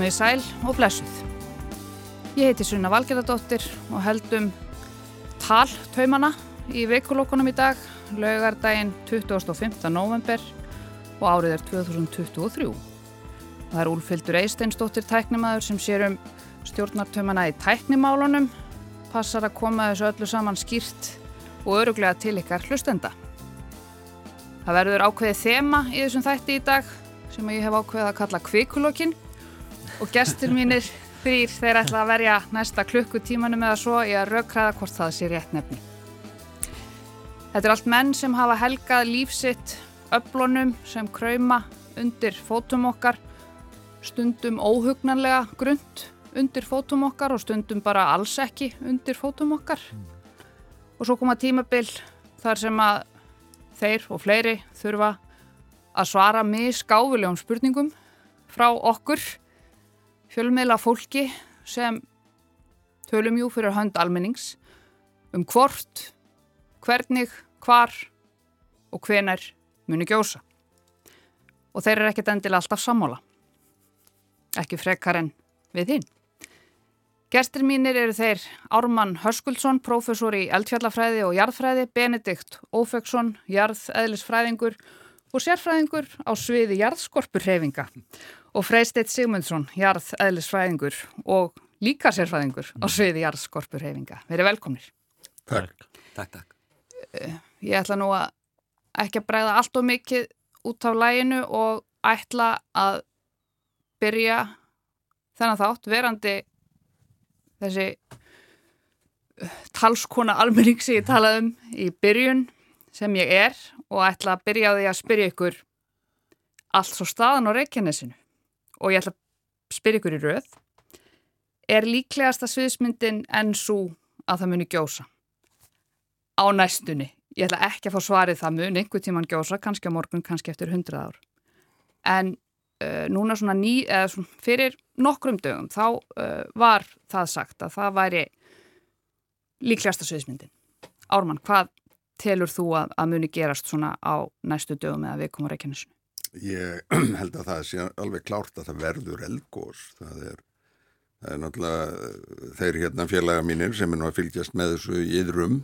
Komið í sæl og blessuð. Ég heiti Sunna Valgerðardóttir og heldum taltaumana í veikulokkunum í dag, laugardaginn 25. november og árið er 2023. Það er Úlfildur Eisteinsdóttir tæknimaður sem sér um stjórnartaumana í tæknimálunum, passar að koma þessu öllu saman skýrt og öruglega til ykkar hlustenda. Það verður ákveðið þema í þessum þætti í dag sem ég hef ákveðið að kalla kvikulokkin og gestur mínir þrýr þeir ætla að verja næsta klukkutímanum eða svo í að raukræða hvort það sé rétt nefni. Þetta er allt menn sem hafa helgað lífsitt öflunum sem krauma undir fótum okkar, stundum óhugnanlega grund undir fótum okkar og stundum bara alls ekki undir fótum okkar. Og svo koma tímabil þar sem að þeir og fleiri þurfa að svara misgáfulegum spurningum frá okkur, fjölmiðla fólki sem tölum jú fyrir hönd almennings um hvort, hvernig, hvar og hvenar muni gjósa. Og þeir eru ekkit endilega alltaf sammála. Ekki frekar en við hinn. Gerstir mínir eru þeir Ármann Hörskuldsson, professor í eldfjallafræði og jarðfræði, Benedikt Ófeksson, jarðeðlisfræðingur og sérfræðingur á sviði jarðskorpurhefinga og Freisteit Sigmundsson, jarðeðlisfræðingur og líka sérfræðingur á sviði jarðskorpurhefinga. Verið velkomnir. Takk. Takk, takk. Ég ætla nú að ekki að bregða allt og mikið út af læginu og ætla að byrja þennan þátt verandi þessi uh, talskona almenning sem ég talaði um í byrjun sem ég er og ætla að byrja á því að spyrja ykkur allt svo staðan á Reykjanesinu og ég ætla að spyrja ykkur í rauð er líklegasta sviðismyndin enn svo að það muni gjósa á næstunni ég ætla ekki að fá svarið það mun einhver tíman gjósa, kannski á morgun, kannski eftir hundrað ár en uh, núna svona ný, eða svona fyrir nokkrum dögum þá uh, var það sagt að það væri líklegasta sviðismyndin. Ármann, hvað telur þú að, að muni gerast svona á næstu dögum eða við komum á Reykjanesinu? Ég held að það sé alveg klárt að það verður eldgós. Það er, það er náttúrulega þeir hérna félaga mínir sem er nú að fylgjast með þessu yðrum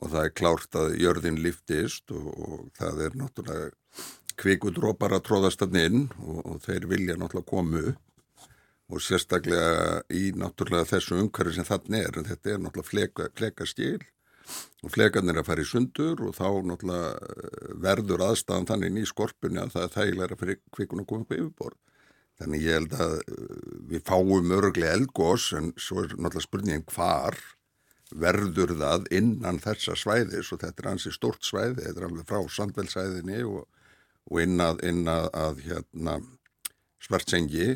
og það er klárt að jörðin liftist og, og það er náttúrulega kvikudrópar að tróðast hann inn og, og þeir vilja náttúrulega komu og sérstaklega í náttúrulega þessu umhverfi sem þannig er. En þetta er náttúrulega fleka, fleka stíl og flekarnir er að fara í sundur og þá náttúrulega eh, verður aðstæðan þannig í skorpunni að það er þægilega fyrir kvikun að koma upp yfirborð. Þannig ég held að eh, við fáum öruglega eldgós en svo er náttúrulega spurningin hvar verður það innan þessa svæðis og þetta er ansi stort svæði, þetta er alveg frá sandvelsæðinni og, og inn að, inn að, að hérna, svartsengi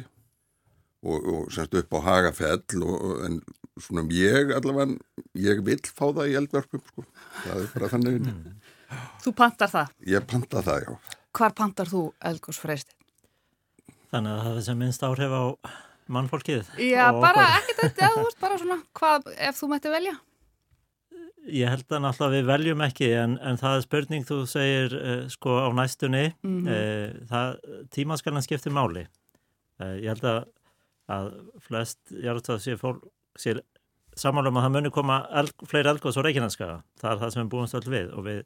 og, og semst upp á Hagafell og, en svona ég allavega, ég vil fá það í eldverfum sko, það er bara þannig mm. Þú pantar það? Ég pantar það, já Hvar pantar þú eldgóðsfreistin? Þannig að það er sem minnst áhrif á mannfólkið Já, bara ekkert þetta, þú veist bara svona hvað, ef þú mætti velja Ég held að náttúrulega við veljum ekki en, en það er spurning þú segir uh, sko á næstunni mm -hmm. uh, það, tímaskallan skiptir máli uh, ég held að, að flest, að sé fólk sé samanlega um að það muni koma eld, fleiri eldgóðs á Reykjaneska það er það sem við búum stöld við og við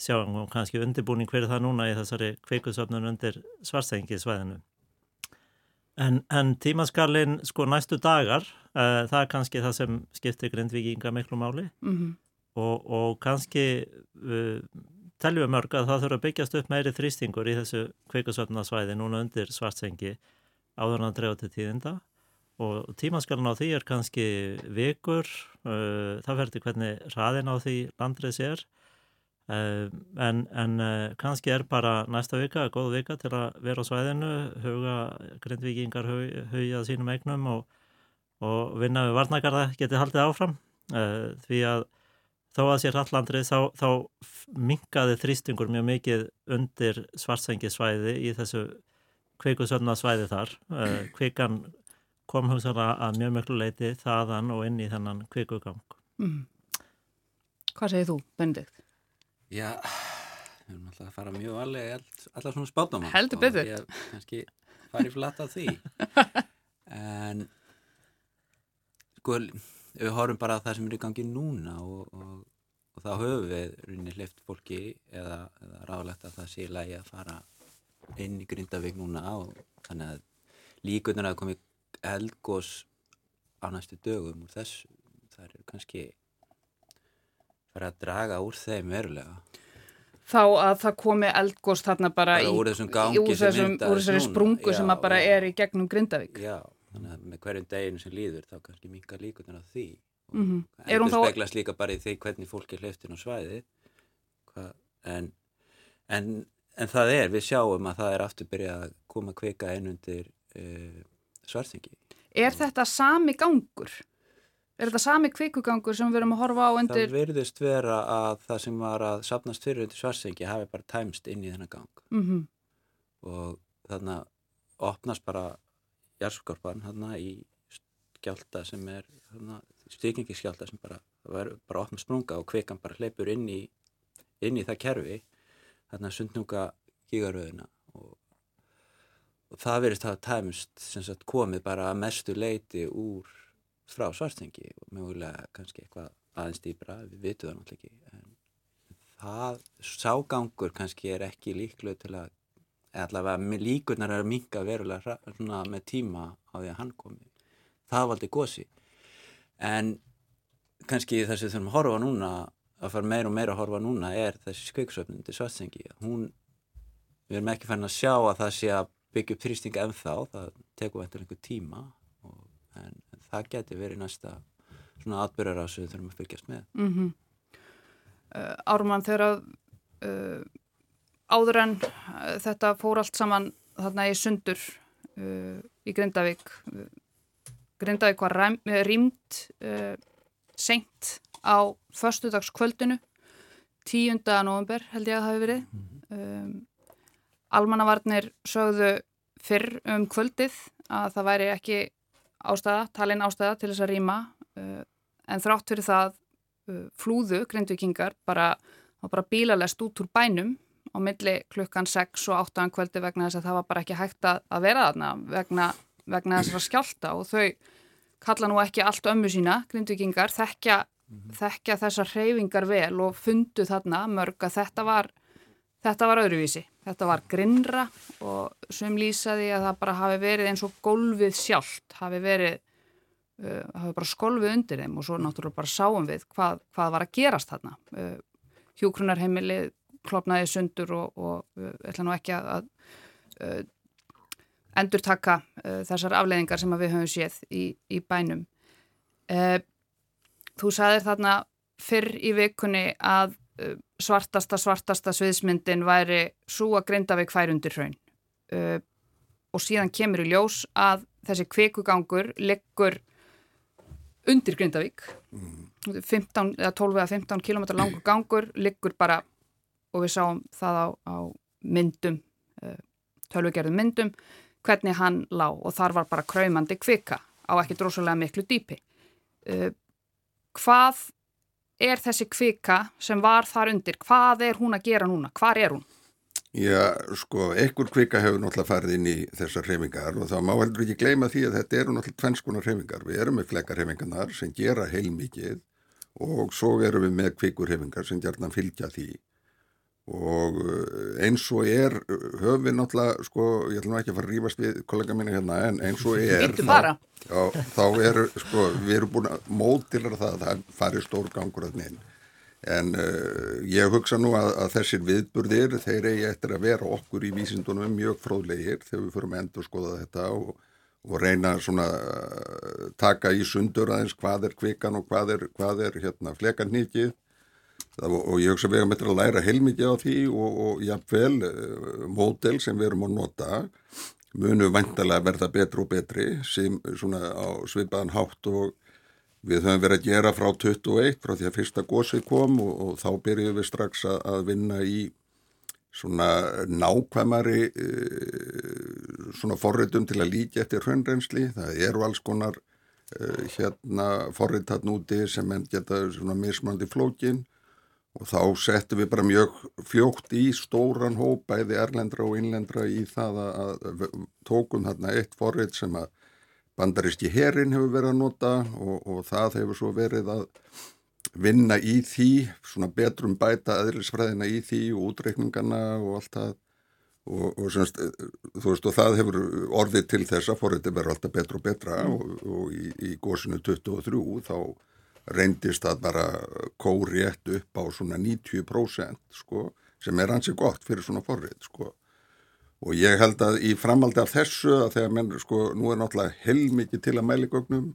sjáum kannski undirbúning fyrir það núna í þessari kveikusöfnun undir svarsengi svæðinu En, en tímaskallin sko næstu dagar, uh, það er kannski það sem skiptir grindvikinga miklu máli. Mm -hmm. og, og kannski uh, teljum við mörg að það þurfa að byggjast upp meiri þrýstingur í þessu kveikusöfnarsvæði núna undir svartsengi áður en að dreyja til tíðinda. Og tímaskallin á því er kannski vikur, uh, það verður hvernig raðin á því landrið sér. Uh, en, en uh, kannski er bara næsta vika, góð vika til að vera á svæðinu, huga grindvikingar hugja sínum eignum og, og vinna við varnagarða getið haldið áfram. Því að þó að sér allandrið þá, þá mingaði þrýstingur mjög mikið undir svartsengisvæði í þessu kveikusöfna svæði þar kveikan kom hugsaðan að mjög mjög leiti þaðan og inn í þennan kveikugang mm. Hvað segir þú, Benedikt? Já, við erum alltaf að fara mjög alveg allar svona spátum Heldur betur Ég kannski fari flatt að því en sko, við horfum bara að það sem er í gangi núna og, og, og þá höfum við runni hlift fólki eða, eða ráðlegt að það sé í lagi að fara inn í Grindavík núna og þannig að líkunar að komi eldgós á næstu dögum úr þessu það eru kannski fara að draga úr þeim verulega. Þá að það komi eldgóst þarna bara, Bara í, úr þessum gangi úr sem þessum, úr núna. sprungu sem Já, að bara er í gegnum Grindavík. Já, þannig að með hverjum deginu sem líður þá kannski minkar líkunar á því. Mm Er en það þá, speglast líka bara í því hvernig fólk er hleyftin á svæði Hva, en, en, en það er, við sjáum að það er aftur byrjað að koma að kvika inn undir uh, svartingi er þetta sami gangur? Er þetta sami kvikugangur sem við erum að horfa á það undir? virðist vera að það sem var að sapnast fyrir undir svartingi hafi bara tæmst inn í þennan gang Mm og þarna opnast bara jarðskorpan þarna í skjálta sem er styrkingiskjálta sem bara, það bara opnast sprunga og kvikan bara hleypur inn í inn í það kerfi þarna sundnunga gigaröðina og, og það verist að tæmst sem sagt komið bara að mestu leiti úr frá svarstengi og mögulega kannski eitthvað aðeins dýbra, við vitum það náttúrulega ekki en það, ságangur kannski er ekki líklu til að allavega með líkurnar er að minka verulega svona með tíma á því að hann komi það valdi gósi en kannski það sem við þurfum að horfa núna að fara meira og meira að horfa núna er þessi skveiksöfnun til svartsengi hún, við erum ekki fann að sjá að það sé að byggja upp þrýsting ennþá, það tekur eftir einhver tíma og, en, en það geti verið næsta svona atbyrjar sem við þurfum að fylgjast með -hmm. uh, Ármann þegar að uh, áður en uh, þetta fór allt saman þarna í sundur í Grindavík Grindavík var rýmt seint á föstudagskvöldinu 10. november held ég að það hafi verið um, Almannavarnir sögðu fyrr um kvöldið að það væri ekki ástæða, talin ástæða til þess að rýma uh, en þrátt fyrir það uh, flúðu grindvikingar bara, bara bílalest út úr bænum á milli klukkan 6 og 8 an kvöldi vegna þess að það var bara ekki hægt að, að vera þarna vegna, vegna þess að skjálta og þau kalla nú ekki allt ömmu sína, grindvikingar, þekkja, þekkja þessar hreyfingar vel og fundu þarna mörg að þetta var, þetta var öðruvísi. Þetta var grinnra og sem lýsaði að það bara hafi verið eins og gólfið sjálft, hafi verið uh, hafi bara skolfið undir þeim og svo náttúrulega bara sáum við hvað, hvað var að gerast þarna. Uh, Hjúkrunarheimilið klopnaði sundur og, og uh, ætla nú ekki að, uh, endur taka uh, þessar afleiðingar sem við höfum séð í, í bænum. Uh, þú sagðir þarna fyrr í vikunni að uh, svartasta, svartasta sviðsmyndin væri svo að Grindavík fær undir hraun. Uh, og síðan kemur í ljós að þessi kvikugangur liggur undir Grindavík. 15, eða 12 eða 15 km langur gangur liggur bara og við sáum það á, á myndum uh, tölvugerðum myndum hvernig hann lá. Og þar var bara kraumandi kvika á ekki drosalega miklu dýpi. Uh, hvað er þessi kvika sem var þar undir? Hvað er hún að gera núna, hvar er hún? Já, sko, ekkur kvika hefur náttúrulega farið inn í þessar hreyfingar og það má heldur ekki gleyma því að þetta eru náttúrulega tvennskonar hreyfingar. Við erum með flekarhreyfingarnar sem gera heilmikið og svo erum við með kvikurhreyfingar sem gerðan fylgja því og eh, eins og er eh, höfum við náttúrulega, sko, ég ætlum ekki að fara að rífast við kollega minni hérna en eins og er bara. já, þá eru, sko, við erum búin að mótilar það að það fari stór gangur að neinn En uh, ég hugsa nú að, að þessir viðburðir, þeir eigi eftir að vera okkur í vísindunum mjög fróðlegir þegar við fyrir að endur skoða þetta og, og reyna svona uh, taka í sundur aðeins hvað er kvikan og hvað er, hvað er hérna flekarnýkið og, og ég hugsa við erum eftir að læra heilmikið á því og, og jafnvel uh, mótel sem við erum að nota munu vantarlega verða betri og betri sem svona á svipaðan hátt og Við höfum verið að gera frá 21, frá því að fyrsta gósið kom og, og þá byrjuðum við strax að, að vinna í svona nákvæmari e, svona forritum til að líka eftir hraunrensli. Það eru alls konar e, hérna forritatn úti sem enn geta svona mismandi flókin og þá settum við bara mjög fljókt í stóran hóp, bæði erlendra og innlendra í það að, að tókum þarna eitt forrit sem að bandaríski herin hefur verið að nota og, og það hefur svo verið að vinna í því, svona betrum bæta eðlisfræðina í því og útreikningana og allt það og, og semst, þú veist og það hefur orðið til þess að forriði verður alltaf betra og betra mm. og, og í, í góðsunu 23 þá reyndist það bara kóri ett upp á svona 90% sko sem er hansi gott fyrir svona forrið sko. Og ég held að í framaldi af þessu að þegar menn sko nú er náttúrulega heilmikið til að mæligögnum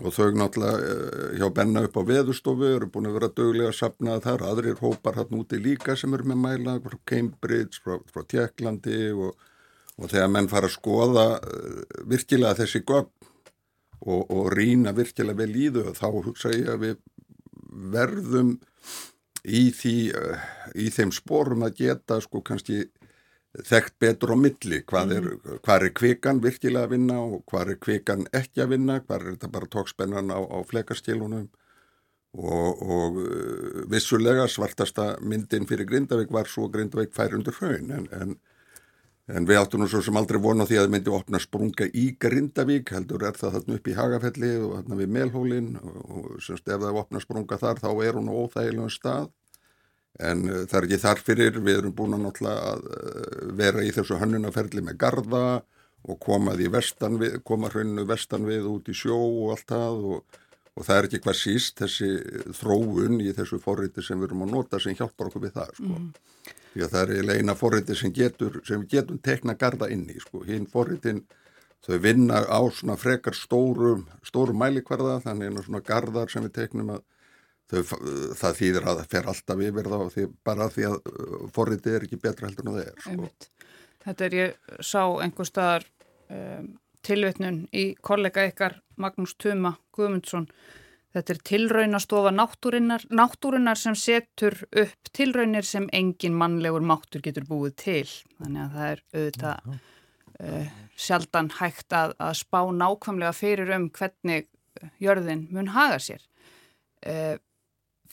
og þau náttúrulega uh, hjá benna upp á veðustofu eru búin að vera döglega að sapna þar, aðrir hópar hann úti líka sem eru með mæla frá Cambridge, frá, frá Tjekklandi og, og þegar menn fara að skoða uh, virkilega þessi gögn og, og rína virkilega vel í þau þá hugsa ég að við verðum í, því, uh, í þeim spórum að geta sko kannski þekkt betur á milli. Hvað er, mhm. hvað er kvikan virkilega að vinna og hvað er kvikan ekki að vinna? Hvað er þetta bara tókspennan á, á flekarskilunum og, og uh, vissulega svartasta myndin fyrir Grindavík var svo Grindavík fær undir hraun en, en, en við áttum nú svo sem aldrei vona því að það myndi opna sprunga í Grindavík heldur er það þarna upp í Hagafelli og þarna við Melhólin og, semst ef það opna sprunga þar þá er hún á óþægilegum stað en uh, það er ekki þarfyrir, við erum búin að náttúrulega að uh, vera í þessu hönnunaferli með garda og koma við, koma hrauninu vestan við út í sjó og allt það og, og það er ekki hvað síst þessi þróun í þessu forriti sem við erum að nota sem hjálpar okkur við það sko. Mm. Því að það er eiginlega eina forriti sem sem getum tekna garda inn í sko. Hinn forritin þau vinna á svona frekar stórum, stórum mælikvarða þannig einu svona gardar sem við teknum að þau, það þýðir að það fer alltaf yfir þá því, bara því að uh, forritið er ekki betra heldur en það er. Sko. Þetta er ég sá einhver staðar um, tilvetnun í kollega ykkar Magnús Tuma Guðmundsson. Þetta er tilraunastofa náttúrinnar, náttúrinnar sem setur upp tilraunir sem engin mannlegur máttur getur búið til. Þannig að það er auðvitað uh, sjaldan hægt að, að spá nákvæmlega fyrir um hvernig jörðin mun haga sér. Uh,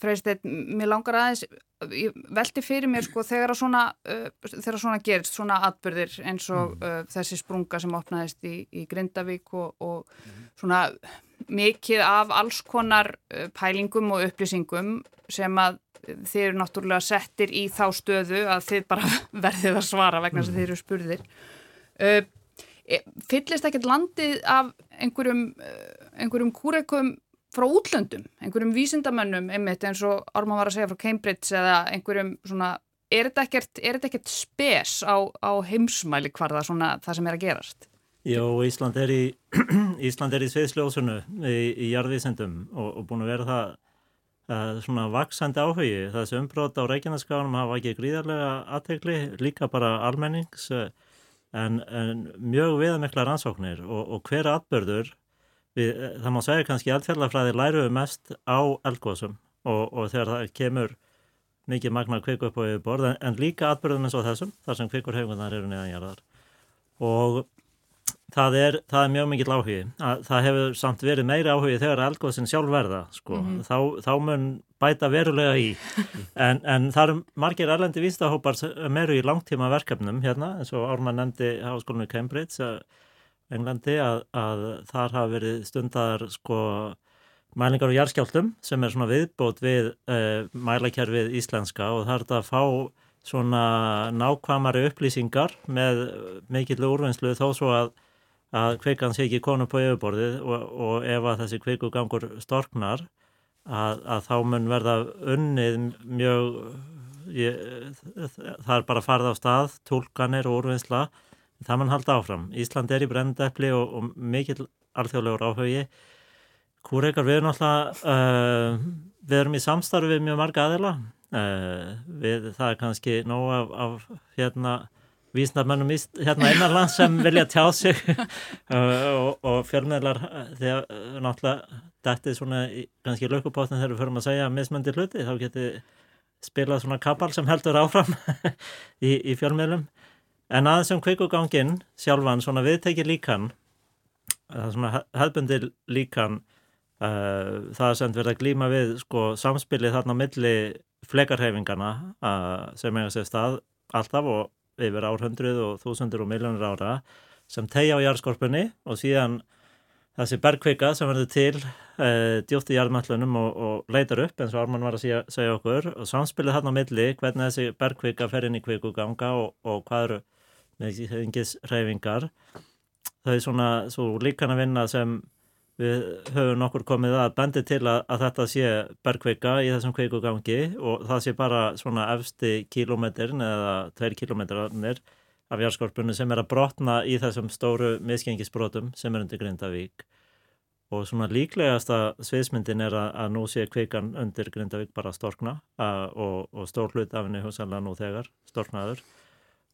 Freysteinn, mér langar aðeins, ég velti fyrir mér sko þegar svona, uh, þegar svona gerist, svona atbyrðir eins og uh, þessi sprunga sem opnaðist í, í Grindavík og, og mm. svona mikið af alls konar pælingum og upplýsingum sem að þið eru náttúrulega settir í þá stöðu að þið bara verðið að svara vegna sem mm. þið eru spurðir. Uh, fyllist ekkert landið af einhverjum, einhverjum kúrekum frá útlöndum, einhverjum vísindamönnum einmitt eins og Ármann var að segja frá Cambridge eða einhverjum svona er þetta ekkert, er þetta ekkert spes á, á heimsmæli hvar það svona það sem er að gerast? Jó, Ísland er í Ísland er í sviðsljósunu í, í jarðvísendum og, og búin að vera það uh, svona vaksandi áhugi þessi umbrót á Reykjaneskáðanum hafa ekki gríðarlega aðtegli, líka bara almennings uh, en, en mjög viðamikla rannsóknir og, og hver atbörður við, eh, það má segja kannski eldfjallafræði læruðu mest á eldgóðsum og, og þegar það kemur mikið magna kviku upp á yfirborð en, en líka atbyrðum eins og þessum þar sem kvikur hefungar eru neðanjarðar og það er, það er mjög mikið áhugi það hefur samt verið meiri áhugi þegar eldgóðsinn sjálf verða sko. mm -hmm. þá, þá mun bæta verulega í en, en það eru margir erlendi vístahópar meru í langtíma verkefnum hérna eins og Ármann nefndi háskólinu Cambridge að Englandi að, að þar hafa verið stundar sko mælingar og járskjáltum sem er svona viðbót við uh, mælakerfið íslenska og það er þetta að fá svona nákvæmari upplýsingar með mikill úrvinnslu þó svo að, að kveikan sé ekki konu på yfirborðið og, og ef að þessi kveikugangur storknar að, að þá mun verða unnið mjög ég, það er bara farið á stað, tólkanir og úrvinnsla það mann halda áfram. Ísland er í brendepli og, og mikill alþjóðlegur áhugi. Kúreikar við erum alltaf, uh, við erum í samstarfi við mjög marga aðila. Uh, við, það er kannski nóg af, af hérna vísnarmennum hérna einarland sem vilja tjá sig uh, og, og fjölmiðlar þegar náttúrulega er svona í, kannski lökupóttin þegar við förum að segja mismöndi hluti þá getur spilað svona kapal sem heldur áfram í, í fjölmiðlum En aðeins um kveikugangin sjálfan, svona viðtekir líkan, svona hefðbundir líkan, uh, það sem verið að glýma við sko, samspilið þarna milli flekarhefingana uh, sem eiga sér stað alltaf og yfir árhundruð og þúsundur og miljónur ára sem tegja á járskorpunni og síðan þessi bergkvika sem verður til e, djúft í jarðmællunum og, og leitar upp eins og Arman var að segja, segja okkur. Og samspilið á milli hvernig þessi bergkvika fer inn í kvikuganga og, og hvað eru neðingis reyfingar þau er svona svo líkan að vinna sem við höfum nokkur komið að bendi til að, að þetta sé bergkvika í þessum kvikugangi og það sé bara svona efsti kílometrin eða tveir kílometrarnir af járskorpunni sem er að brotna í þessum stóru misgengisbrotum sem er undir Grindavík. Og svona líklegasta sviðsmyndin er að, að nú sé kvikan undir Grindavík bara storkna að, og, og stór hlut af henni húsanlega nú þegar storknaður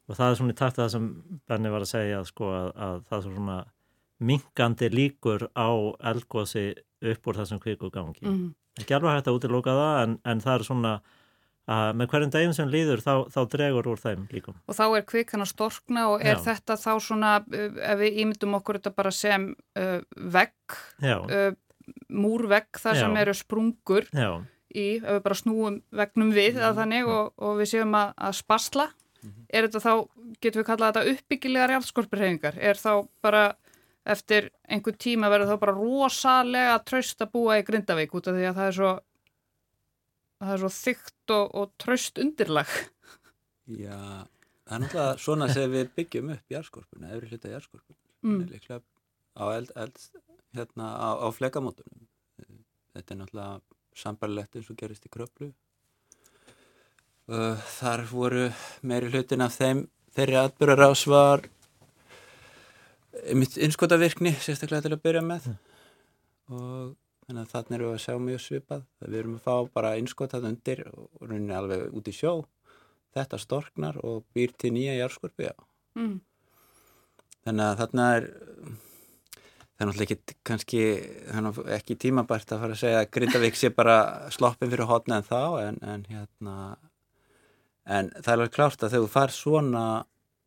og það er svona í takt að það sem Benni var að segja sko, að, að það er svona minkandi líkur á eldgósi upp úr þessum kvikugangi. Mm. Ekki alveg hægt að útiloka það en, en það er svona að með hverjum deginn sem líður þá, þá dregur úr þeim líkum. Og þá er kvikan að storkna og er Já. þetta þá svona, uh, ef við ímyndum okkur þetta bara sem uh, vegg, uh, múrvegg þar Já. sem eru sprungur Já. í, ef við bara snúum vegnum við að þannig og, og við séum að, að spasla, mm -hmm. er þetta þá, getur við kallað þetta uppbyggilegar jálfskorpurhefingar, er þá bara eftir einhver tíma verður þá bara rosalega tröst að búa í Grindavík út af því að það er svo það er svo þygt og, og tröst undirlag Já, það er náttúrulega svona sem við byggjum upp jærskorpuna, efri hluta jærskorpuna mm. líklega á eld, eld hérna á, á flekamótunum þetta er náttúrulega sambarlegt eins og gerist í kröplu þar voru meiri hlutin af þeim þeirri atbyrjar ásvar mitt innskotavirkni sérstaklega til að byrja með mm. og þannig að þannig erum við að sjá mjög svipað við erum að fá bara innskotað undir og rauninni alveg út í sjó þetta storknar og býr til nýja járskorpi mm. þannig að þarna er það er náttúrulega ekki kannski ekki tímabært að fara að segja að Grindavík sé bara sloppin fyrir hotna en þá en, en hérna en það er alveg klárt að þegar þú far svona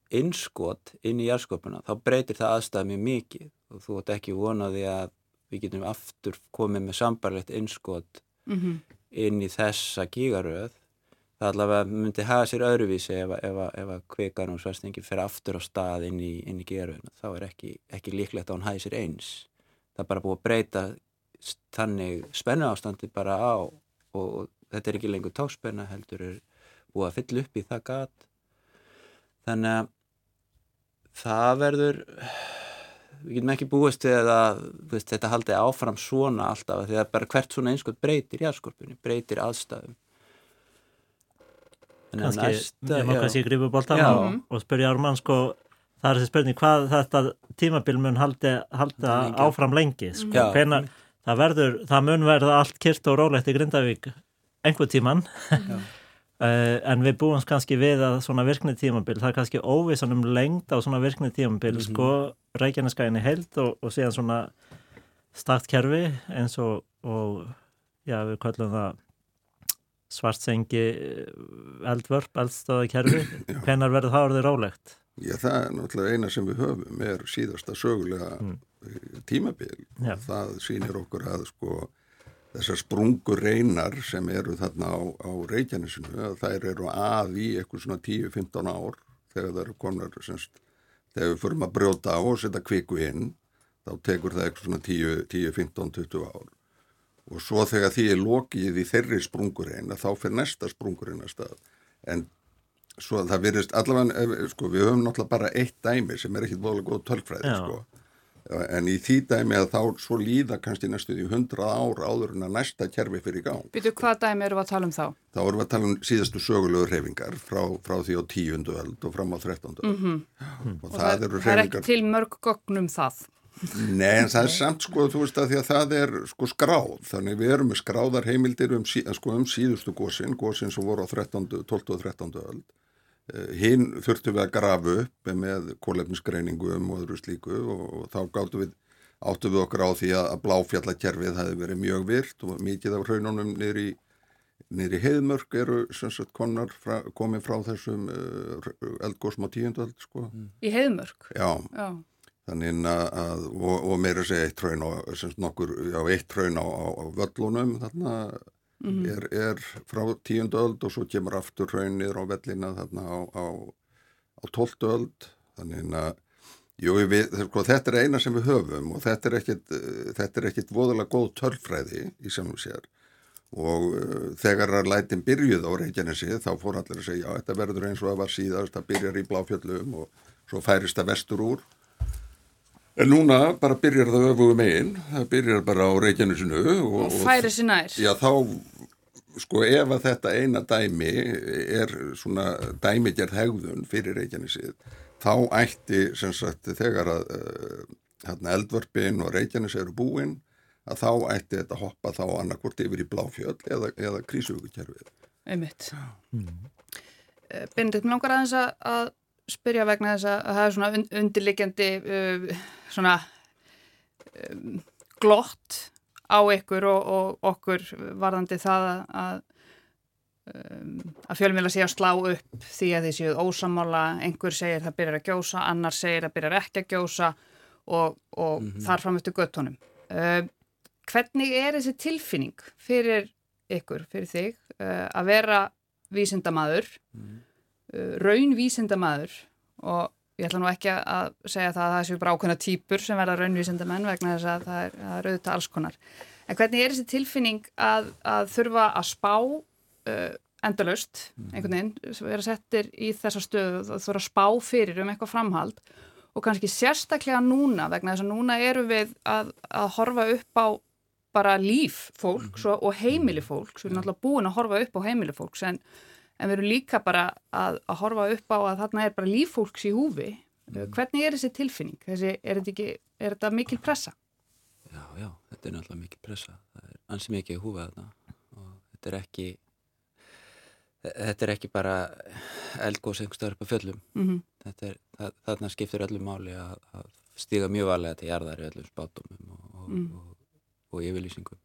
innskot inn í jærsköpuna þá breytir það aðstæða mjög mikið. Og þú ætti ekki vonaði að við getum aftur komið með sambarlegt innskot mm -hmm. inn í þessa gígaröð. Það allavega myndi hafa sér öðruvísi ef, ef, ef að kveikar og svarstingi fer aftur á stað inn í, í gígaröðuna þá er ekki, ekki líklegt að hann hafi sér eins. Það er bara búið að breyta þannig spennu ástandi bara á. Og, og þetta er ekki lengur tókspenna heldur er búið að fylla upp í það gat. Þannig að það verður við getum ekki búist við að veist, þetta haldi áfram svona alltaf því að bara hvert svona einskot breytir jæðskorpunni, breytir aðstæðum. Kanski, næsta, ég má kannski gripa bóltan og, og spyrja Ármann sko það er þessi spurning hvað þetta tímabil mun haldi, halda lengi. áfram lengi sko, Hvena, það verður, það mun verða allt kyrt og rólegt í Grindavík einhver tíman en við búum kannski við að svona virknið tímabil, það er kannski óvissan um lengd á svona virknið tímabil mm -hmm. sko Reykjaneskæðinni held og, og síðan svona startkerfi eins og, og já við kallum það svartsengi eh, eldvörp, eldstöðakerfi hvenar verður það orðið rálegt? Já það er náttúrulega eina sem við höfum er síðasta sögulega mm. tímabil já. það sýnir okkur að sko þessar sprungur reynar sem eru þarna á, á Reykjanesinu þær eru að í eitthvað svona 10-15 ár þegar það eru konar semst, þegar við förum að brjóta á og setja kviku inn þá tekur það eitthvað svona 10-15-20 ár. Og svo þegar því er lokið í þeirri sprungur reyna þá fyrir næsta sprungur reyna stað. En svo það virðist allavega, sko við höfum náttúrulega bara eitt dæmi sem er ekkit volið góð tölfræði sko en í því dæmi að þá svo líða kannski næstu því 100 ár áður en að næsta kerfi fyrir gang. Býtu hvað dæmi eru við að tala um þá? Þá eru við að tala um síðastu sögulegu reyfingar frá, frá því á tíundu öld og fram á þrettándu öld. Mm -hmm. og, og það, það eru reyfingar... Það er ekki til mörg gognum það? Nei, en það er samt sko, þú veist að því að það er sko skráð, þannig við erum með skráðar heimildir um, sí, sko, um síðustu gósin, gósin sem voru á 13, 12 og 13 öld hinn þurftum við að grafa upp með kólefnisgreiningu um og öðru slíku og þá gáttu við, áttu við okkur á því að bláfjallakerfið hefði verið mjög virt og mikið af raununum niður í, í heiðmörk eru sagt, frá, komið frá þessum uh, eldgósm á tíundöld sko. Mm. Í heiðmörk? Já, Já. þannig að og, og meira segja eitt raun á, nokkur, já, eitt raun á, á völlunum þarna mm -hmm. er, er frá tíundu öld og svo kemur aftur raunir á vellina þarna á, á, á tóltu öld þannig að Jú, við, sko, þetta er eina sem við höfum og þetta er ekkit, uh, þetta er ekkit voðalega góð tölfræði í samum sér og uh, þegar að lætin byrjuð á Reykjanesi þá fór allir að segja já, þetta verður eins og það var síðast, það byrjar í bláfjöllum og svo færist það vestur úr. En núna bara byrjar það öfugum einn, það byrjar bara á Reykjanesinu. Og, og færi sér nær. Já, þá, sko, ef að þetta eina dæmi er svona dæmigerð hegðun fyrir Reykjanesið, þá ætti sem sagt þegar að uh, hérna, eldvörpin og reykjanis eru búin að þá ætti þetta hoppa þá annarkvort yfir í bláfjöld eða, eða krísugukerfið. Einmitt. Mm. Bindit, mér langar aðeins að spyrja vegna þess að það er svona undirlikjandi uh, svona um, glott á ykkur og, og okkur varðandi það að um, að fjölmjöla sé að slá upp því að því séu ósamála, einhver segir það byrjar að gjósa, annar segir það byrjar ekki að gjósa og, og mm -hmm. þar fram eftir göttunum. Uh, hvernig er þessi tilfinning fyrir ykkur, fyrir þig, uh, að vera vísindamadur, mm -hmm. Uh, raun vísindamadur og ég ætla nú ekki að segja það að það séu bara ákveðna týpur sem verða raunvísindamenn vegna þess að það er, er auðvitað alls konar. En hvernig er þessi tilfinning að, að þurfa að spá uh, endalust, mhm. einhvern veginn, vera settir í þessa stöðu og eru að spá fyrir um eitthvað framhald og kannski sérstaklega núna vegna þess að núna eru við að, að horfa upp á bara líf fólks mm -hmm. og heimili fólks, við erum náttúrulega búin að horfa upp á heimili fólks en, en við erum líka bara að, að horfa upp á að þarna er bara líf fólks í húfi. Mm. Hvernig er þessi tilfinning? Þessi, er, þetta ekki, er þetta mikil pressa? Já, já, þetta er náttúrulega mikil pressa. Það er ansið mikið í húfi að þetta og þetta er ekki þetta er ekki bara eldgóðs einhverstaður upp á fjöllum mm -hmm. er, það, þarna skiptir öllum máli að, að stiga mjög valega til jarðar í öllum spátumum og, og, mm. og, og yfirlýsingum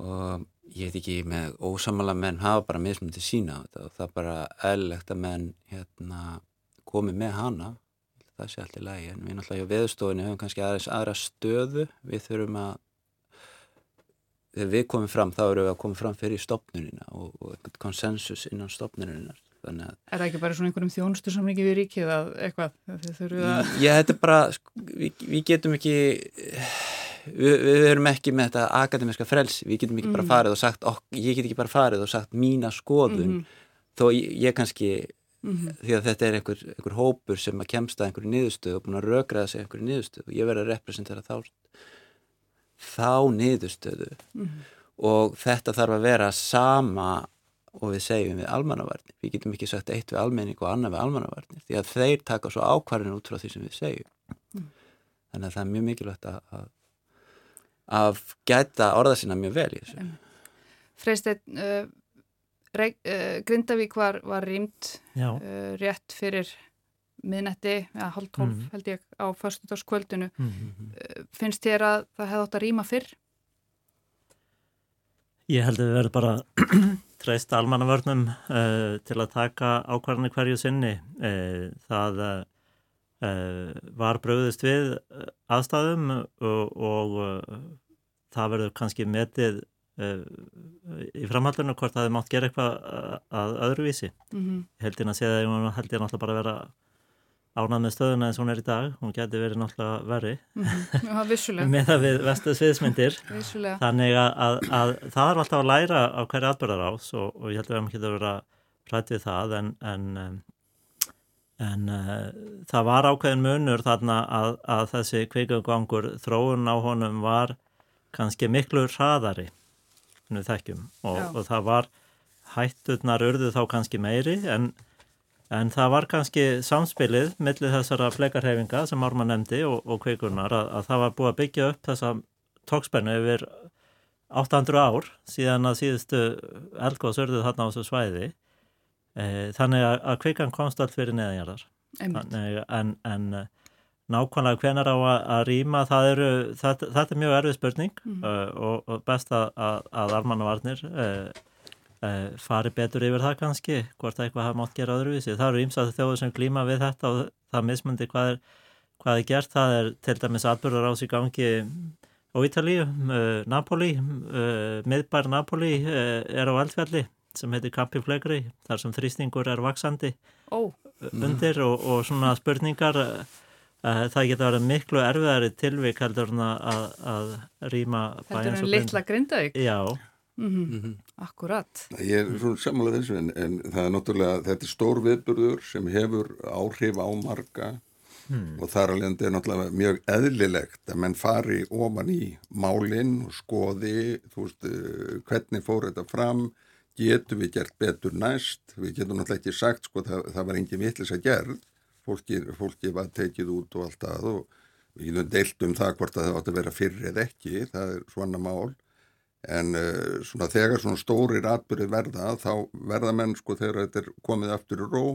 og ég veit ekki með ósamala menn hafa bara mismunum til sína og það er bara eðlilegt að menn hérna, komi með hana. Það sé allt í lagi en við náttúrulega á veðustofinni höfum kannski aðeins aðra stöðu. Við þurfum að þegar við komum fram þá eru við að koma fram fyrir stopnunina og, og eitthvað konsensus innan stopnunina Er það ekki bara svona einhverjum þjónustu ekki við ríkið að eitthvað að... Já, þetta er bara sko, við, við getum ekki við, við erum ekki með þetta akademiska frelsi, við getum ekki mm. bara farið og sagt, ok, ég get ekki bara farið og sagt mína skoðun, mm -hmm. þó ég, ég kannski mm -hmm. því að þetta er einhver, einhver hópur sem að kemsta einhverju niðurstöðu og búin að rökraða sig einhverju niðurstöðu og ég verði að representera þá þá niðurstöðu mm -hmm. og þetta þarf að vera sama og við segjum við almannavarnir við getum ekki sagt eitt við almenning og annað við almannavarnir því að þeir taka svo ákvarðin út frá því sem við segjum mm. þannig að það er mjög mikilvægt að, að, gæta orða sína mjög vel í þessu Freysteinn uh, uh, Grindavík var, var rýmt uh, rétt fyrir miðnetti, eða halv tólf mm. held ég á förstundagskvöldinu mm -hmm. finnst þér að það hefði átt að rýma fyrr? Ég held að við verðum bara treyst almannavörnum uh, til að taka ákvarðinu hverju sinni uh, það uh, var bröðist við aðstæðum og, og það verður kannski metið í framhaldinu hvort það hefði mátt gera eitthvað að öðruvísi. Mm -hmm. heldin að segja það ég held ég náttúrulega bara að vera ánað með stöðuna eins og hún er í dag. Hún geti verið náttúrulega verri. Með það við vestu sviðsmyndir. Þannig að, að, að það er alltaf að læra á hverju atbyrðar ás og, og ég held að við hefum ekki að vera rætt við það en, en, en uh, það var ákveðin munur þarna að, að þessi kveikagangur þróun á honum var kannski miklu hraðari og, og það var hætturnar urðu þá kannski meiri en En það var kannski samspilið millir þessara fleikarhefinga sem Ármann nefndi og, og kveikunar að, að það var búið að byggja upp þessa tókspennu yfir 800 ár síðan að síðustu eldgóðs örðuð þarna á þessu svæði. E, þannig að, að kveikan komst allt fyrir neðanjarðar. En, en nákvæmlega hvenar á að, rýma, eru, þetta, þetta er mjög erfið spurning. Mm. og, og best að, að Ármann og Arnir... Uh, fari betur yfir það kannski hvort það eitthvað hafa mátt gera öðruvísi. Það eru ímsað þjóður sem klíma við þetta og það mismundi hvað er, hvað er gert. Það er til dæmis atbyrður ás í gangi á Ítali uh, Napoli miðbær Napoli er á eldfjalli sem heitir Campi Flegri þar sem þrýstingur er vaksandi oh. undir og, og svona spurningar uh, það geta verið miklu erfiðari tilvík heldur en að, að rýma Heldur en litla grindaug? Já. Mm -hmm. Akkurat. Ég er svona samanlega þessu en, en það er náttúrulega, þetta er stór viðburður sem hefur áhrif á marga Hmm. og þar alveg er náttúrulega mjög eðlilegt að menn fari ofan í málinn og skoði veist, hvernig fór þetta fram getum við gert betur næst. Við getum náttúrulega ekki sagt sko það, það var engin vittlis að gerð. Fólki, fólki var tekið út og allt það og við getum deilt um það hvort að það átt að vera fyrir eða ekki það er svona mál. En uh, svona þegar svona stórir atbyrði verða þá verða menn sko þegar þetta er komið aftur í ró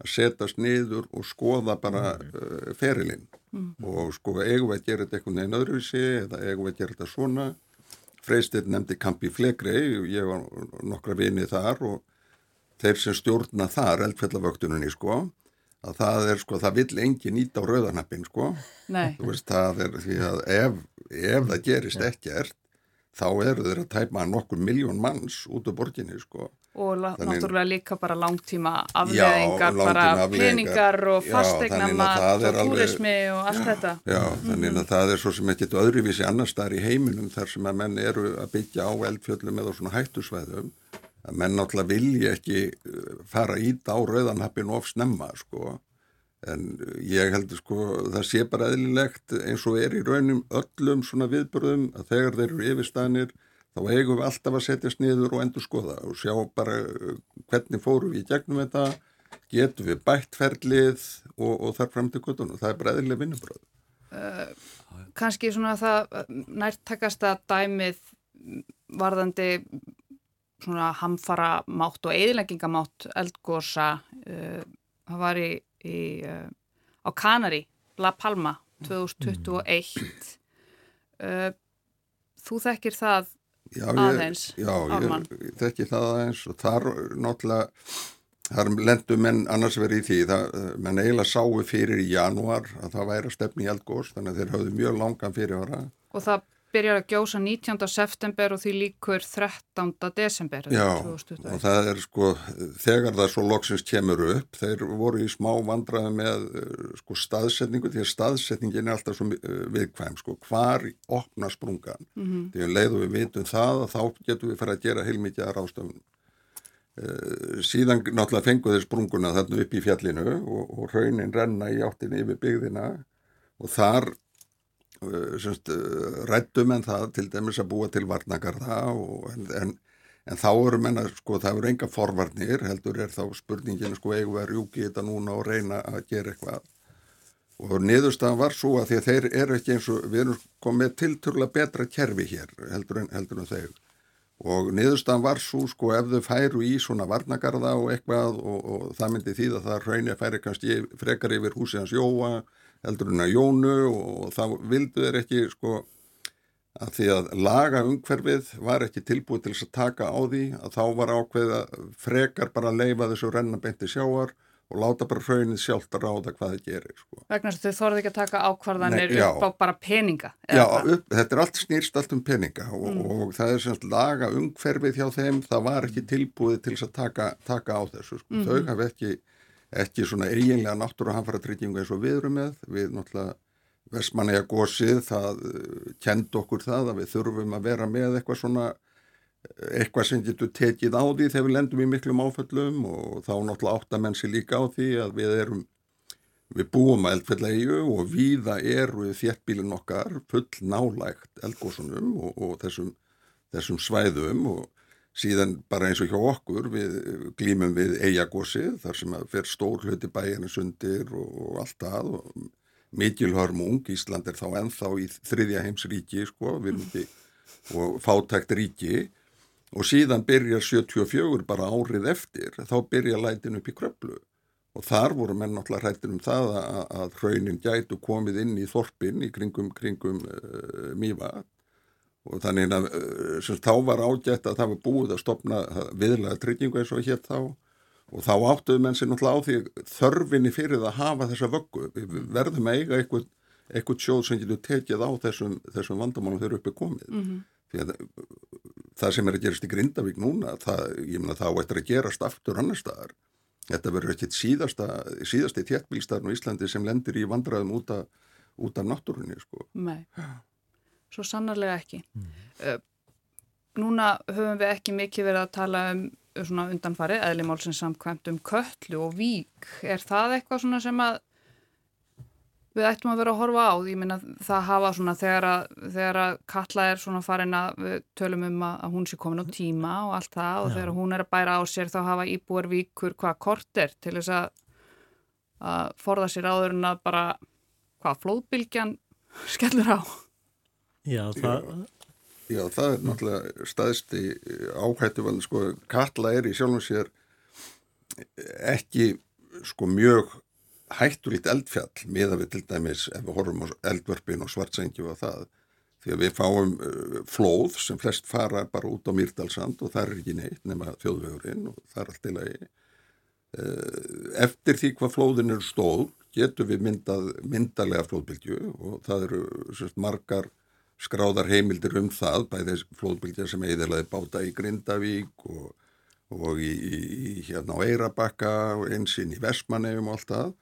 að setjast niður og skoða bara uh, ferilinn. Mm. og sko eigum við að gera þetta einhvern veginn öðruvísi eða eigum við að gera þetta svona Freystir nefndi Kampi Flegrei, ég var nokkra vinið þar og þeir sem stjórna þar, eldfjallavöktununni sko, að það er sko, það vill engin nýta á rauðarnappin sko, Nei. þú veist, það er því að ef, ef það gerist ekkert, þá eru þeir að tæpa nokkur miljón manns út á borginni sko. Og Þannig, náttúrulega líka bara langtíma afleðingar, bara peningar og fastegnamat og túrismi og allt já, þetta. Já, þannig að mm -hmm. það er svo sem ekkert öðruvísi annar staðar í heiminum þar sem að menn eru að byggja á eldfjöldum eða svona hættusvæðum að menn náttúrulega vilja ekki uh, fara ít á rauðanhappin of snemma sko en ég heldur sko það sé bara eðlilegt eins og er í raunum öllum svona viðbörðum að þegar þeir eru yfirstænir þá eigum við alltaf að setjast niður og endur skoða og sjá bara uh, hvernig fórum við í gegnum þetta, getum við bættferðlið og, og þar fram til kvötunum. Það er bara eðlilega vinnubröð. Uh, Kanski svona það uh, nærtakasta dæmið varðandi svona hamfara mátt og eðlengingamátt eldgósa uh, það var í, í uh, á Kanari, La Palma 2021 mm. Þú þekkir það já, aðeins Já, Ármann. ég þekki það aðeins og þar náttúrulega þar lendum menn annars verið í því það, menn eiginlega sáu fyrir í janúar að það væri að stefni í eldgós þannig að þeir hafðu mjög langan fyrirvara Og það byrjar að gjósa 19. september og því líkur 13. desember Já, 2021. og það er sko þegar það svo loksins kemur upp þeir voru í smá vandraði með sko staðsetningu, því að staðsetningin er alltaf svo viðkvæm, sko hvar opna sprungan, mm -hmm. því að leiðu við vitum það að þá getum við fyrir að gera heilmikið að rástafnum uh, síðan náttúrulega fenguði sprunguna þarna upp í fjallinu og, og raunin renna í áttinni yfir byggðina og þar Eh, eh, rættum en það til dæmis að búa til varnagarða en, en, þá eru menna sko það eru enga forvarnir heldur er þá spurningin sko eigum við að rjúki þetta núna og reyna að gera eitthvað. Og niðurstaðan var svo að því að þeir eru ekki eins og við erum komið tilturlega betra kerfi hér heldur en, heldur en þeir. Og niðurstaðan var svo sko ef þau færu í svona varnagarða og eitthvað og, og það myndi því að það raunir færi kannski frekar yfir húsið hans Jóa heldur hún að Jónu og þá vildu þeir ekki sko að því að laga umhverfið var ekki tilbúið til þess að taka á því að þá var ákveð að frekar bara leifa þessu rennabeinti sjáar og láta bara hraunnið sjálft að ráða hvað það gerir. Sko. Vegna þess að þau þorði ekki að taka ákvarðanir Nei, upp á bara peninga. Já, upp, þetta er allt snýrst allt um peninga og, mm. og það er semst laga umhverfið hjá þeim, það var ekki tilbúið til þess að taka, taka á þessu. Sko. Mm. Þau hafi ekki ekki svona eiginlega náttúru hanfara tryggingu eins og við erum með. Við náttúrulega Vestmanæja gósið það eh, kend okkur það að við þurfum að vera með eitthvað svona eh, eitthvað sem getur tekið á því þegar við lendum í miklum áföllum og þá náttúrulega áttamensi líka á því að við erum við búum að eldfellegju og viða eru þjertbílin okkar full nálægt eldgósunum og, og þessum, þessum svæðum og síðan bara eins og hjá okkur við glýmum við eigagósið þar sem að fer stór hluti bæjarnis undir og, og allt það og mikil hörmung, Ísland er þá ennþá í þriðja heims ríki sko, ekki, og fátækt ríki. Og síðan byrjar 74 bara árið eftir, þá byrja lætin upp í kröplu og þar voru menn náttúrulega hrættir um það að, að hraunin gætu komið inn í þorpin í kringum, kringum uh, Mývat og þannig að eh, þá var ágætt að það var búið að stopna viðlega tryggingu eins og hér þá. Og þá áttuðu menn sér náttúrulega á því þörfinni fyrir að hafa þessa vöggu. Við verðum að eiga eitthvað, eitthvað sjóð sem getur tekið á þessum, þessum vandamálum þegar uppi komið. Mm -hmm. því að það sem er að gerast í Grindavík núna það, ég menna þá eftir að gerast aftur annar staðar. Þetta verður ekkit síðasta, síðasti tjettbílstarn á Íslandi sem lendir í vandraðum út af, út af náttúrunni sko. Nei, svo sannarlega ekki. Mm. Núna höfum við ekki mikið verið að tala um svona undanfari, eðlimálsins samkvæmt um köllu og vík. Er það eitthvað svona sem að við ættum að vera að horfa á? Ég minna það hafa svona þegar að, þegar að kalla er svona farin að við tölum um að hún sé komin á tíma og allt það og Já. þegar hún er að bæra á sér þá hafa íbúar víkur hvað kort er til þess að, að forða sér áður en að bara hvað flóðbylgjan skellur á. Já, það... Já, það er náttúrulega staðsti áhættu, sko, kalla er í sjálfum sér ekki sko mjög hættulíkt eldfjall miða við til dæmis ef við horfum á eldvörpin og svartsengju og það því að við fáum uh, flóð sem flest fara bara út á Mýrdalsand og það er ekki neitt nema þjóðvegurinn og það er allt í lagi. Uh, eftir því hvað flóðin eru stóð getur við myndað myndarlega flóðbylgju og það eru sérst, margar skráðar heimildir um það bæðið flóðbylgja sem eiðilaði báta í Grindavík og og í, í hérna á Eirabakka og einsinn í Vestmannefum og allt það.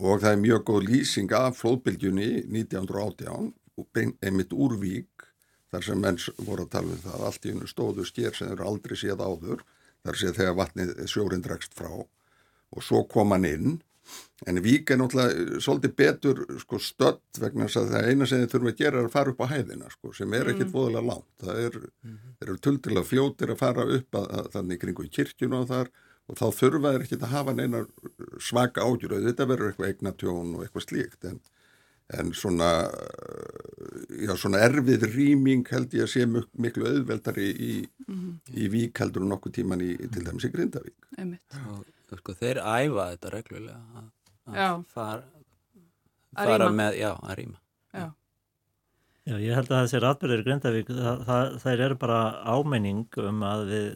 Og það er mjög góð lýsing af flóðbylgjunni 1918 og einmitt úrvík þar sem menns voru að tala um það allt í unnu stóðu sker sem eru aldrei séð áður þar sé þegar vatnið sjórin dregst frá. Og svo kom hann inn En Vík er náttúrulega eh, svolítið betur sko, stödd vegna þess að það eina sem þið þurfum að gera er að fara upp á hæðina sko, sem er ekkit mm. voðalega langt. Það er, mm. eru tultilega fljótir að fara upp að, að, þannig kringu í kirkjunu og þar og þá þurfa þeir ekkit að hafa neina svaka ágjur. Þetta verður eitthvað eignatjón og eitthvað slíkt en, en svona, já, svona erfið rýming held ég að sé mjög, miklu auðveldari í, mm. í Vík heldur og nokkuð tíman í, til dæmis í Grindavík. Einmitt. Og sko þeir æfa þetta reglulega að fara, fara með, já, að rýma. Já. Já, ég held að þessir atbyrðir Grindavík, það, það, það er bara ámenning um að við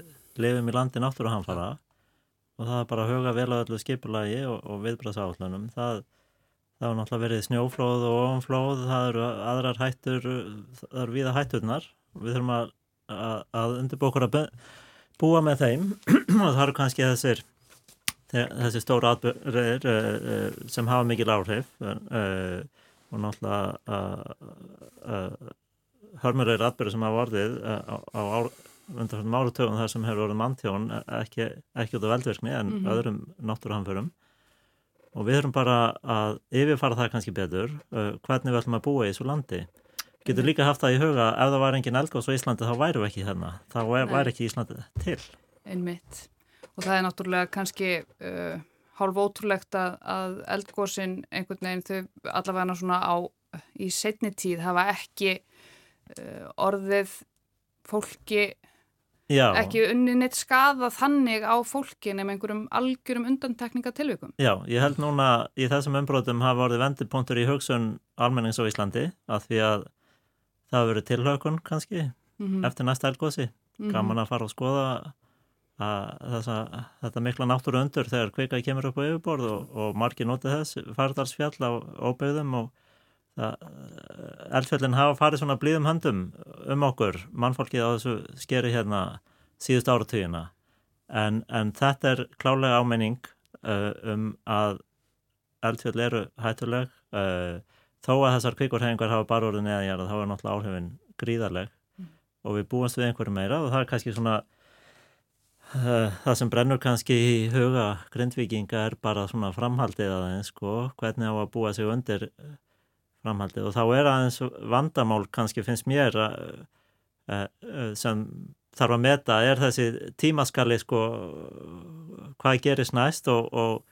lefum í landi náttúruhanfara og það er bara að huga vel á öllu skipulagi og, og viðbrasállunum. Það, það er náttúrulega verið snjóflóð og ofanflóð, það eru aðrar hættur, það eru viða hætturnar. Við þurfum að, að, að undirbókur að búa með þeim og það eru kannski þessir þessi stóra atbyrðir uh, sem hafa mikil áhrif uh, og náttúrulega hörmurir atbyrðir sem hafa vorðið á, undarfjörnum áratögun þar sem hefur vorið manntjón ekki, ekki út af veldverkni en mm -hmm. öðrum náttúruhamförum. Og við höfum bara að yfirfara það kannski betur hvernig við ætlum að búa í þessu landi. Getur líka haft það í huga ef það var engin eldgóðs á Íslandi þá væru við ekki þarna þá væri ekki Íslandi til. Einmitt og það er náttúrulega kannski uh, hálf ótrúlegt að, að eldgóðsinn einhvern veginn þau allavega svona á í setni tíð hafa ekki uh, orðið fólki Já. ekki unni neitt skada þannig á fólki nefnum einhverjum algjörum undantekningatilvikum. Já, ég held núna í þessum umbrótum hafa orðið vendipunktur í hugsun almennings á Íslandi að því að það hafa verið tilhökun kannski mm -hmm. eftir næsta elgósi. Mm -hmm. Gaman að fara og skoða Þessa, þetta mikla náttúru undur þegar kveikaði kemur upp á yfirborð og, og margir notið þess fardarsfjall á óbeigðum og eldfjallin hafa farið svona blíðum höndum um okkur mannfólkið á þessu skeri hérna síðust áratugina en, en þetta er klálega ámenning uh, um að eldfjall eru hættuleg uh, þó að þessar kvikurhefingar hafa bara orðið neðanjara þá er náttúrulega áhrifin gríðarleg mm. og við búumst við einhverju meira og það er kannski svona það sem brennur kannski í huga grindvikinga er bara svona framhaldið aðeins sko, hvernig á að búa sig undir eh, framhaldið. Og þá er aðeins vandamál kannski finnst mér að, eh, sem þarf að meta er þessi tímaskali sko hvað gerist næst og, og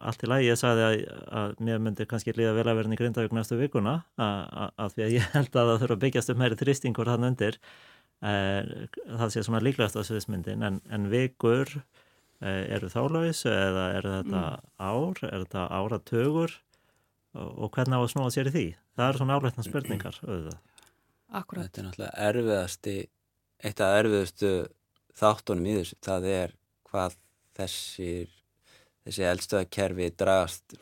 allt í lagi ég sagði að, að mér myndi kannski líða vel að vera í Grindavík næstu vikuna að, að því að ég held að það þurfa að byggjast upp meiri þrýstingur hann undir. Eh, það sé svona líklegt á sviðismyndin en, en vikur eh, eru þálaus eða er þetta mm. ár, er þetta áratögur og, og hvernig á að snúa sér í því? Það eru svona áleitna spurningar Akkurat. Þetta er náttúrulega erfiðasti eitt af erfiðustu þáttunum í þessu, það er hvað þessir þessi eldstöðakerfi dragast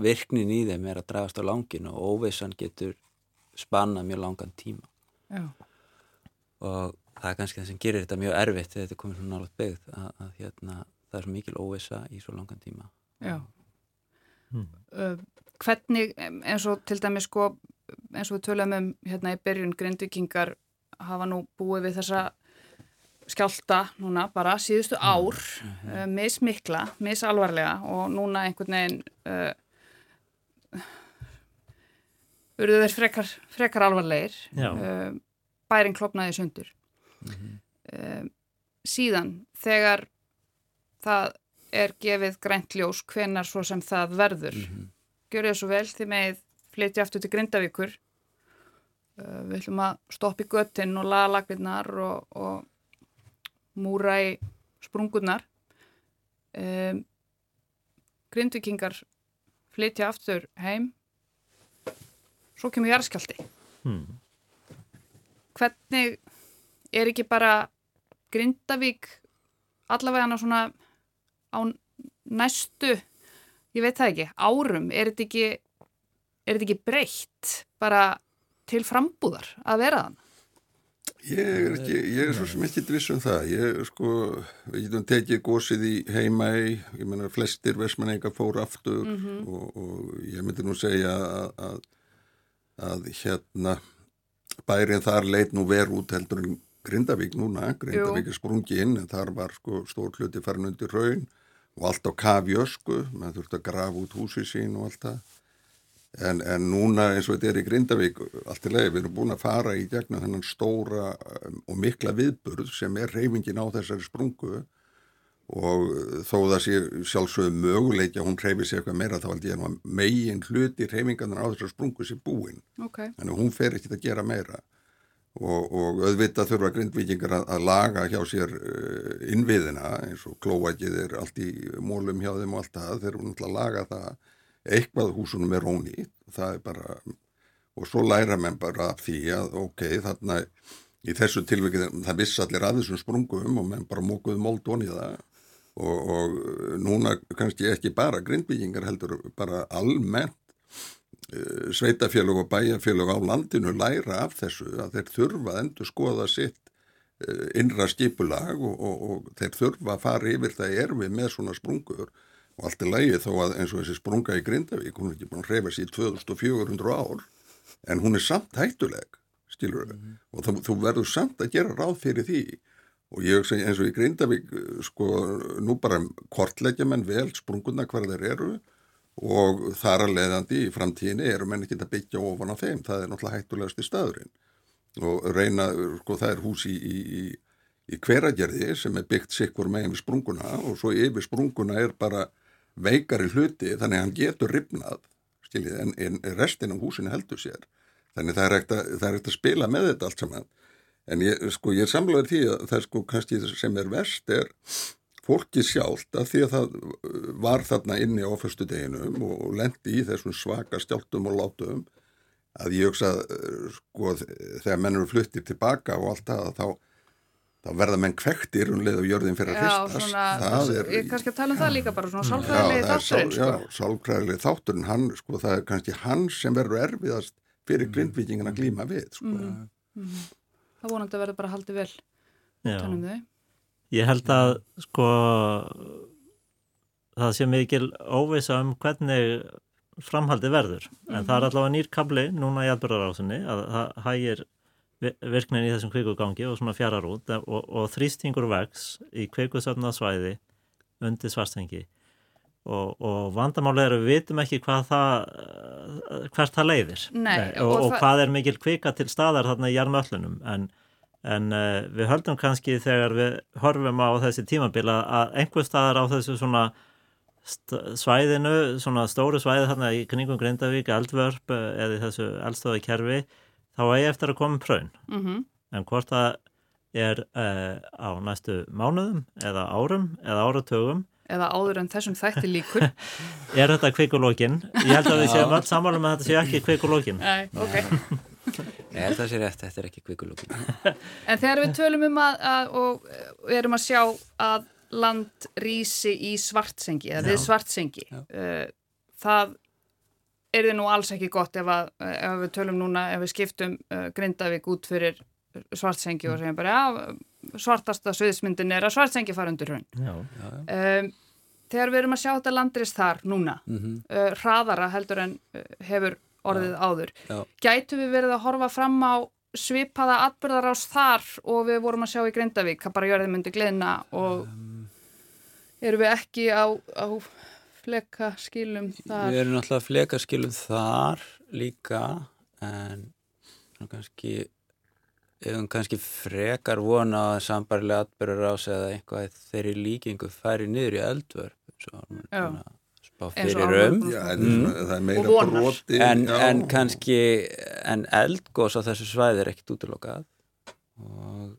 virknin í þeim er að dragast á langin og óvissan getur spanna mjög langan tíma. Já og það er kannski það sem gerir þetta mjög erfitt þegar þetta komir svona nálat byggð að, að hérna, það er svo mikil óvisa í svo langan tíma Já. Hmm. Uh, hvernig, eins og til dæmis sko, eins og við töluðum um hérna í byrjun, grindvikingar hafa nú búið við þessa skjálta núna bara síðustu ár, uh, mismikla, misalvarlega og núna einhvern veginn uh, urðu þeir frekar, frekar alvarlegir, Já. uh, bærin klopnaði sundur. Uh, síðan, þegar það er gefið grænt ljós hvenar svo sem það verður. Mhm. Gjör þið svo vel því með flytja aftur til Grindavíkur. Uh, við ætlum að stoppa í göttinn og laga lagnirnar og, og múra í sprungurnar. Um, Grindvíkingar flytja aftur heim. Svo kemur jarðskjálti. Hmm. Hvernig er ekki bara Grindavík allavega hana svona á næstu, ég veit það ekki, árum, er þetta ekki, er þetta ekki breytt bara til frambúðar að vera þann? Ég er, ekki, ég er svo sem ekki viss um það. Ég, sko, við getum tekið gósið í heimæ, ég menna flestir versmanningar fóru aftur og, og ég myndi nú segja að, að, að hérna bærin þar leit nú veru út heldur en Grindavík núna, Grindavík er sprungi inn en þar var sko stór hluti farin undir raun og allt á kafjösku, maður þurfti að grafa út húsi sín og allt það. En, en núna eins og þetta er í Grindavík, allt í leið, við erum búin að fara í gegnum þennan stóra um, og mikla viðburð sem er reyfingin á þessari sprungu og þó það sé sjálfsögðu möguleikja hún reyfi sér eitthvað meira þá held ég að megin hluti reyfingarnar á þessari sprungu sé búin. Ok. Þannig að hún fer ekki að gera meira og, og auðvitað þurfa grindvíkingar að, að laga hjá sér uh, innviðina eins og klóakið er allt í mólum hjá þeim og allt það, þeir eru náttúrulega að laga það eitthvað húsunum er ónýtt það er bara, og svo læra menn bara af því að ok, þarna í þessu tilvikið, það vissi allir að þessum sprungum og menn bara mókuðu það og, og núna kannski ekki bara grindbyggingar heldur bara almennt uh, sveitafélög og bæjarfélög á landinu læra af þessu að þeir þurfa að endur skoða sitt uh, innra skipulag og, og, og þeir þurfa að fara yfir það er við með svona sprungur. Og allt er lægið þó að eins og þessi sprunga í Grindavík, hún er ekki búin að reyfa sér í 2400 ár, en hún er samt hættuleg, skilur þau, og þú, þú verður samt að gera ráð fyrir því og ég hugsa eins og í Grindavík, sko, nú bara kortleggja menn vel sprunguna hver þeir eru og þar að leiðandi í framtíðinni eru menn ekki að byggja ofan á þeim, það er náttúrulega hættulegast í staðurinn. Og reyna, sko, það er hús í, í, í hveragerði sem er byggt sikkur megin við sprunguna og svo yfir sprunguna er bara veikari hluti þannig að hann getur ripnað skiljið, en, en restin af húsinu heldur sér. Þannig það er ekkert að, að spila með þetta allt saman en ég, sko, ég er samlaður því að það sko kannski sem er verst er fólki sjálft að því að það var þarna inni á fyrstu deginum og lendi í þessum svaka stjáltum og látum að ég hugsa sko þegar menn eru fluttir tilbaka og allt það þá þá verða menn kvektir um leið og jörðin fyrir að hristast. Já, ég er kannski að tala um það líka bara svona sálfræðilegi þátturinn. Sál, já, sálfræðilegi þátturinn, hann, sko, það er kannski hann sem verður erfiðast fyrir grindvíkingin að glíma við, sko. Mm, mm. Það vonandi verður bara haldið vel, tannum þau. Ég held að, sko, það sé mikil óvisa um hvernig framhaldi verður, en mm -hmm. það er allavega nýr kabli núna í aðbjörðarásunni að það hægir virknin í þessum kveikugangi og svona fjarar út og, og þrýstingur vex í kveikusöfna svæði undir svarstengi og, og vandamáli er að við vitum ekki hvað það hvert það leiðir. Nei, Nei, og, og hvað er mikil kvika til staðar þarna í jarmöllunum en, en uh, við höldum kannski þegar við horfum á þessi tímabila að einhver staðar á þessu svona svæðinu, svona stóru svæði þarna í kringum Grindavík, eldvörp eða þessu eldstofi kerfi þá er ég eftir að koma pröun mm -hmm. en hvort það er uh, á næstu mánuðum eða árum eða áratögum eða áður en þessum þætti líkur er þetta kveikulókin ég held að við séum alls samanlega með að þetta sé ekki kveikulókin Nei, ok. Ég held að það sé rétt, þetta er ekki kveikulókin En þegar við tölum um að, að og við erum að sjá að land rýsi í svartsengi eða við svartsengi uh, það er þið nú alls ekki gott ef, að, ef við tölum núna, ef við skiptum uh, Grindavík út fyrir svartsengi og segjum bara, já, svartasta sviðismyndin er að svartsengi fara undir hrun. Já. Um, þegar við erum að sjá þetta landrist þar núna, Mhm. uh, hraðara heldur en uh, hefur orðið áður, Já. gætu við verið að horfa fram á svipaða atbyrðarás þar og við vorum að sjá í Grindavík, að bara jörðið myndi gleðna og erum við ekki á, á fleka skilum þar? Við erum náttúrulega flekarskilum þar líka en kannski eða kannski frekar vona að sambarilega atbyrður ás eða eitthvað þeirri líkingu færi niður í eldvörp spá fyrir um Já, Mm. þetta er svona, það er meira Og vonar. broti. en, en kannski en eldgós á þessu svæði er ekkit útlokað og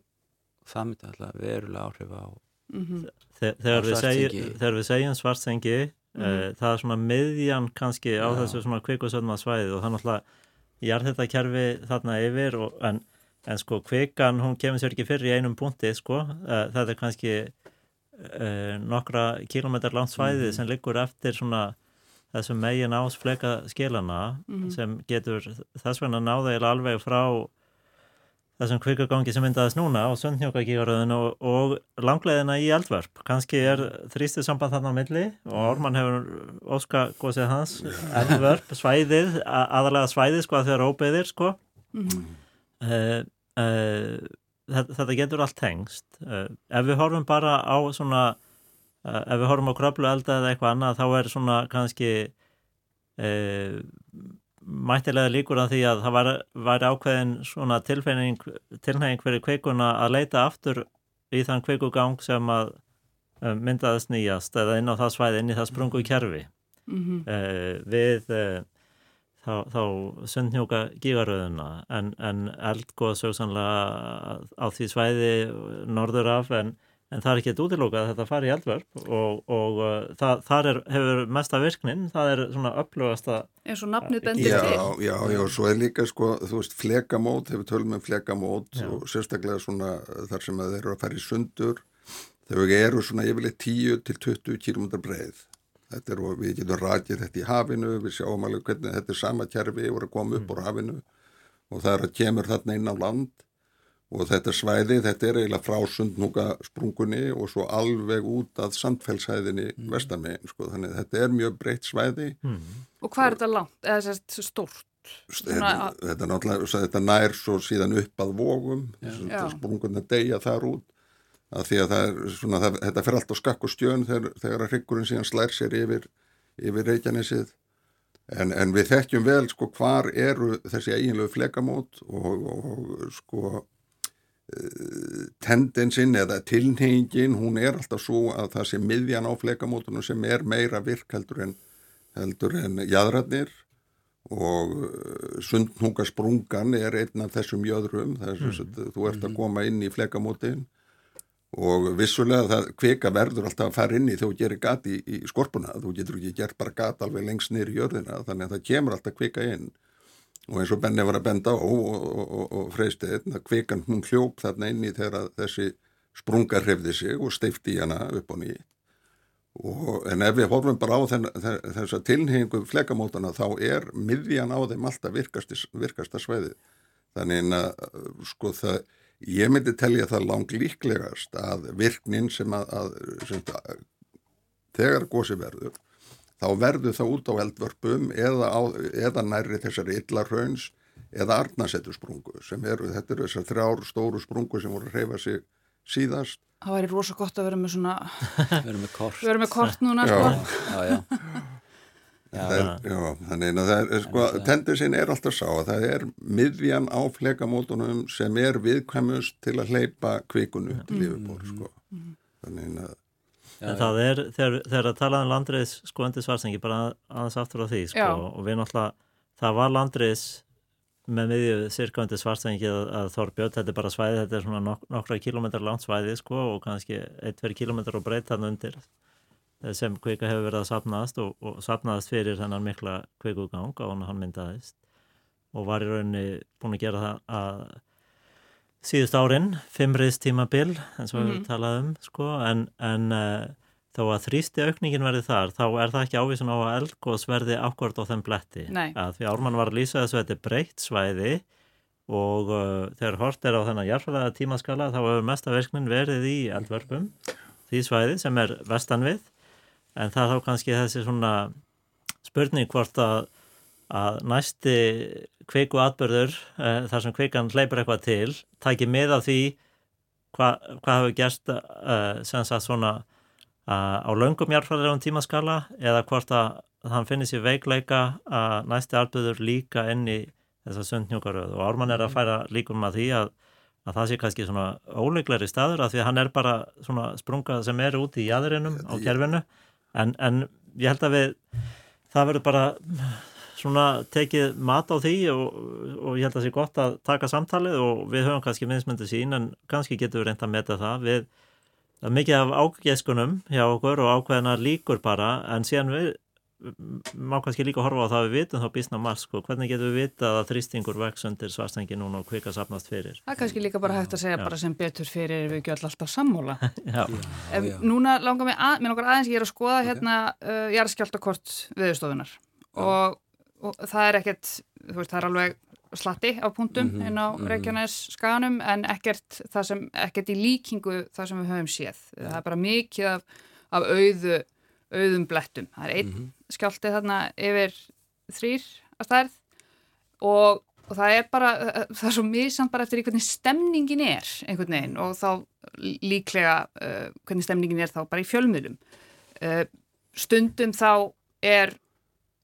það myndi alltaf verulega áhrif á Mm Þe- Þegar við, segi, þegar við segjum svartsengi Mhm. uh, það er svona miðjan kannski á Já. þessu svona kvikusöðma svæði og það er náttúrulega ég er þetta kerfi þarna yfir og, en, en sko kvikan hún kemur sér ekki fyrir í einum punkti sko uh, þetta er kannski uh, nokkra kilómetrar langt svæði Mhm. sem liggur eftir svona þessum megin ás fleka skilana Mhm. sem getur þess vegna náða eiginlega alveg frá þessum kvikagangi sem myndaðist núna á sundnjókagígaröðinu og, og langleiðina í eldvörp. Kannski er þrýstið samband þarna á milli og Orman hefur óska góðsið hans eldvörp, svæðið, aðalega svæðið sko að þeirra óbeðir sko. -hmm. Uh, uh, þetta, þetta getur allt tengst. Uh, ef við horfum bara á svona, uh, ef við horfum á kröflu elda eða eitthvað annað þá er svona kannski mættilega líkur að því að það var, var ákveðin svona tilfeyning, tilnefing fyrir kveikuna að leita aftur í þann kveikugang sem að myndaðist nýjast eða inn á það svæði, inn í það sprungu kerfi Mm uh, við þá, þá sundnjúka gígaröðuna en, en eldgóð svo sannlega á því svæði norður af en, en það er ekki útilókað að þetta fari í eldvörp og, og uh, það, þar er, hefur mesta virknin, það er svona upplugasta eins og nafnið bendir Já, til. já, já, svo er líka sko, þú veist, flekamót, hefur tölum með flekamót Já. og sérstaklega svona þar sem að þeir eru að fara í sundur, þau eru svona yfirleitt 10 til 20 km breið. Þetta er, og við getum rakið þetta í hafinu, við sjáum alveg hvernig þetta er sama kerfi, við vorum að koma upp úr hafinu og það er að kemur þarna inn á land og þetta svæði, þetta er eiginlega frá sundnúka sprungunni og svo alveg út að sandfellshæðinni mm. vestamegin, sko, þannig að þetta er mjög breytt svæði hmm. Og hvað er þetta langt? Eða sérst stórt? þetta, þetta, er þetta nær svo síðan upp að vógum Já. sprungun að deyja þar út að því að það er svona, það, þetta fer allt á skakk og stjön þegar, þegar að hryggurinn síðan slær sér yfir, yfir reykjanesið. En, en við þekkjum vel sko hvar eru þessi eiginlegu flekamót og, og sko eh, tendensin eða tilneyingin hún er alltaf svo að það sé miðjan á flekamótunum sem er meira virk heldur en, heldur en jæðratnir og uh, sundnúkasprungan er einn af þessum jöðrum þess að þú ert að koma inn í flekamótin og vissulega það kvika verður alltaf að fara inn í þegar þú gerir gat í, í skorpuna. Þú getur ekki gert bara gat alveg lengst niður í jörðina þannig að það kemur alltaf kvika inn. Og eins og Benni var að benda á og, og, og, freysti að kvikan hún hljóp þarna inn í þegar þessi sprunga hrefði sig og steifti í hana upp á nýj Og, en ef við horfum bara á þenn, þessa tilhengu flekamótana þá er miðjan á þeim alltaf virkasti, virkasta sveiði. Þannig að sko það, ég myndi telja það lang líklegast að virknin sem að, að sem að, þegar gósi verður, þá verður það út á eldvörpum eða, á, eða nærri þessari illarhauns eða arnasettu sprungu sem eru, þetta eru þessar þrjár stóru sprungu sem voru að reyfa sig síðast Það væri rosa gott að vera með svona, erum með kort. erum með kort núna, Já. sko. Já, já. Já, þannig að það er, sko, tendensin er alltaf sá að það er miðjan á flekamótunum sem er viðkvæmust til að hleypa kvikun upp til yfirbór, sko. Þannig að, já, En það er, þegar, þegar að tala um landreis sko undir svarsengi, bara aðeins aftur á því sko, Já. og við náttúrulega það var landreis með miðju cirka undir svarsengi að, að Þorbjörn þetta er bara svæði, þetta er svona nok nokkra kilómetrar langt svæði sko og kannski 1-2 kilómetrar og breytt hann undir sem kvika hefur verið að sapnaðast og, og sapnaðast fyrir þennan mikla kvikugang á hann hann myndaðist og var í rauninni búin að gera það að síðust árin, fimmriðs tímabil eins og við Mhm. mm talað um sko, en, en uh, þó að þrýsti aukningin verði þar, þá er það ekki ávísun á að eldgós verði ákvörð á þeim bletti Nei. að því Ármann var að lýsa þessu að þetta er breytt svæði og uh, þegar hort er á þennan jarfælega tímaskala þá hefur mesta verknin verið í eldvörpum því svæði sem er vestan við en það er þá kannski þessi svona spurning hvort að, að næsti kveiku atbyrður uh, þar sem kveikan hleypur eitthvað til tækir með af því hvað hva hefur gerst uh, sem sagt svona uh, á löngum jarfælegum tímaskala eða hvort að hann finnir sér veikleika að næsti atbyrður líka inn í þessa sundnjúkaröð og Ármann er að færa líkum að því að, að það sé kannski svona óleikleri staður að því að hann er bara svona sprungað sem er út í jæðurinnum á kerfinu en, en ég held að við það verður bara svona tekið mat á því og, og ég held að það sé gott að taka samtalið og við höfum kannski minnsmyndi sín en kannski getum við reynda að meta það. Við mikið af ágæskunum hjá okkur og ákveðina líkur bara en síðan við má kannski líka horfa á það að við vitum þá bísna marg sko, hvernig getum við vitað að þrýstingur vex undir svarstengi núna og kvika sapnast fyrir Það er kannski líka bara hægt að segja já. bara sem betur fyrir við göll alltaf sammóla já. Já, Núna langar mig að, mér langar aðeins ég er að skoða okay. hérna uh, jarðskjáltakort viðstofunar og, og það er ekkert, þú veist, það er alveg slatti á punktum mm -hmm, inn á mm -hmm. Reykjanæs skanum en ekkert það sem, ekkert í líkingu það sem við höfum séð það er bara mikið af, af auðu auðum blettum. Það er einn mm -hmm. skjálti þarna yfir þrýr að stærð og, og það er bara, það er svo misamt bara eftir hvernig stemningin er einhvern veginn og þá líklega uh, hvernig stemningin er þá bara í fjölmiðlum. Uh, stundum þá er,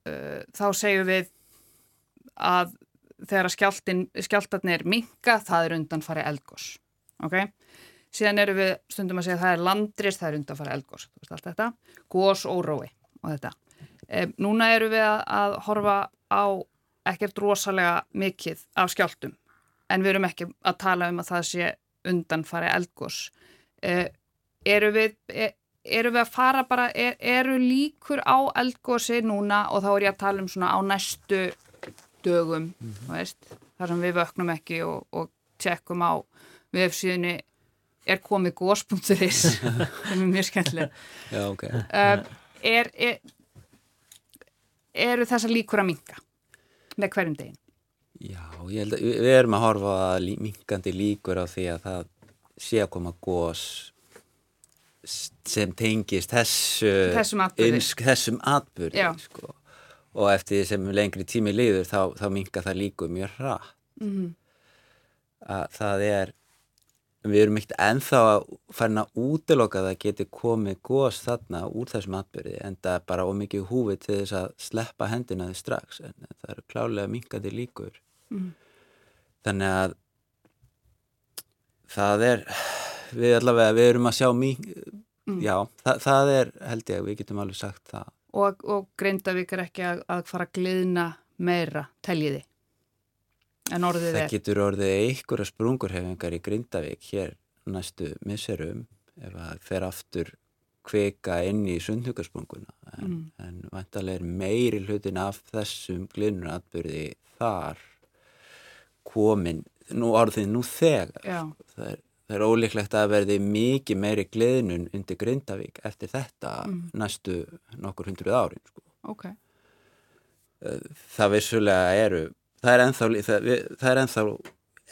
uh, þá segjum við að þegar skjáltarnir minka, það er undan farið eldgós. Ok? Síðan eru við stundum að segja að það er landrist, það er undan að fara elgós, þú veist allt þetta, gós og rói og þetta. E, núna eru við að, að horfa á ekkert rosalega mikið af skjáltum, en við erum ekki að tala um að það sé undan fara elgós. E, eru, við, e, eru við að fara bara, er, eru líkur á elgósi núna og þá er ég að tala um svona á næstu dögum, mm -hmm. veist, þar sem við vöknum ekki og, og tjekkum á vefsíðinni er komið góðspunkturis sem er mjög skemmtileg okay. uh, er, er eru þessa líkur að minga með hverjum degin? Já, ég held að við erum að horfa lí, mingandi líkur á því að það sé að koma góðs sem tengist þessu þessum atbyrði, þessum atbyrði sko. og eftir sem lengri tími liður þá, þá minga það líku mjög hratt mm -hmm. að það er við erum ekkert enþá að fara að útiloka að það geti komið gós þarna úr þessum atbyrði en það er bara ómikið húfið til þess að sleppa hendina þið strax en það eru klálega minkandi líkur mm. þannig að það er við allavega, við erum að sjá mink mm. já, það, það er held ég, við getum alveg sagt það Og, og Grindavík er ekki að, að fara að gliðna meira, teljiði en orðið er. Það getur orðið einhverja sprungurhefingar í Grindavík hér næstu misserum ef það fer aftur kveka inn í sundhugarsprunguna en, mm. en vantarlega er meiri hlutin af þessum gliðnuratbyrði þar komin nú orðið nú þegar það er, það er ólíklegt að verði mikið meiri gliðnun undir Grindavík eftir þetta mm. næstu nokkur hundruð árin sko. okay. það vissulega eru það er ennþá, það, það er ennþá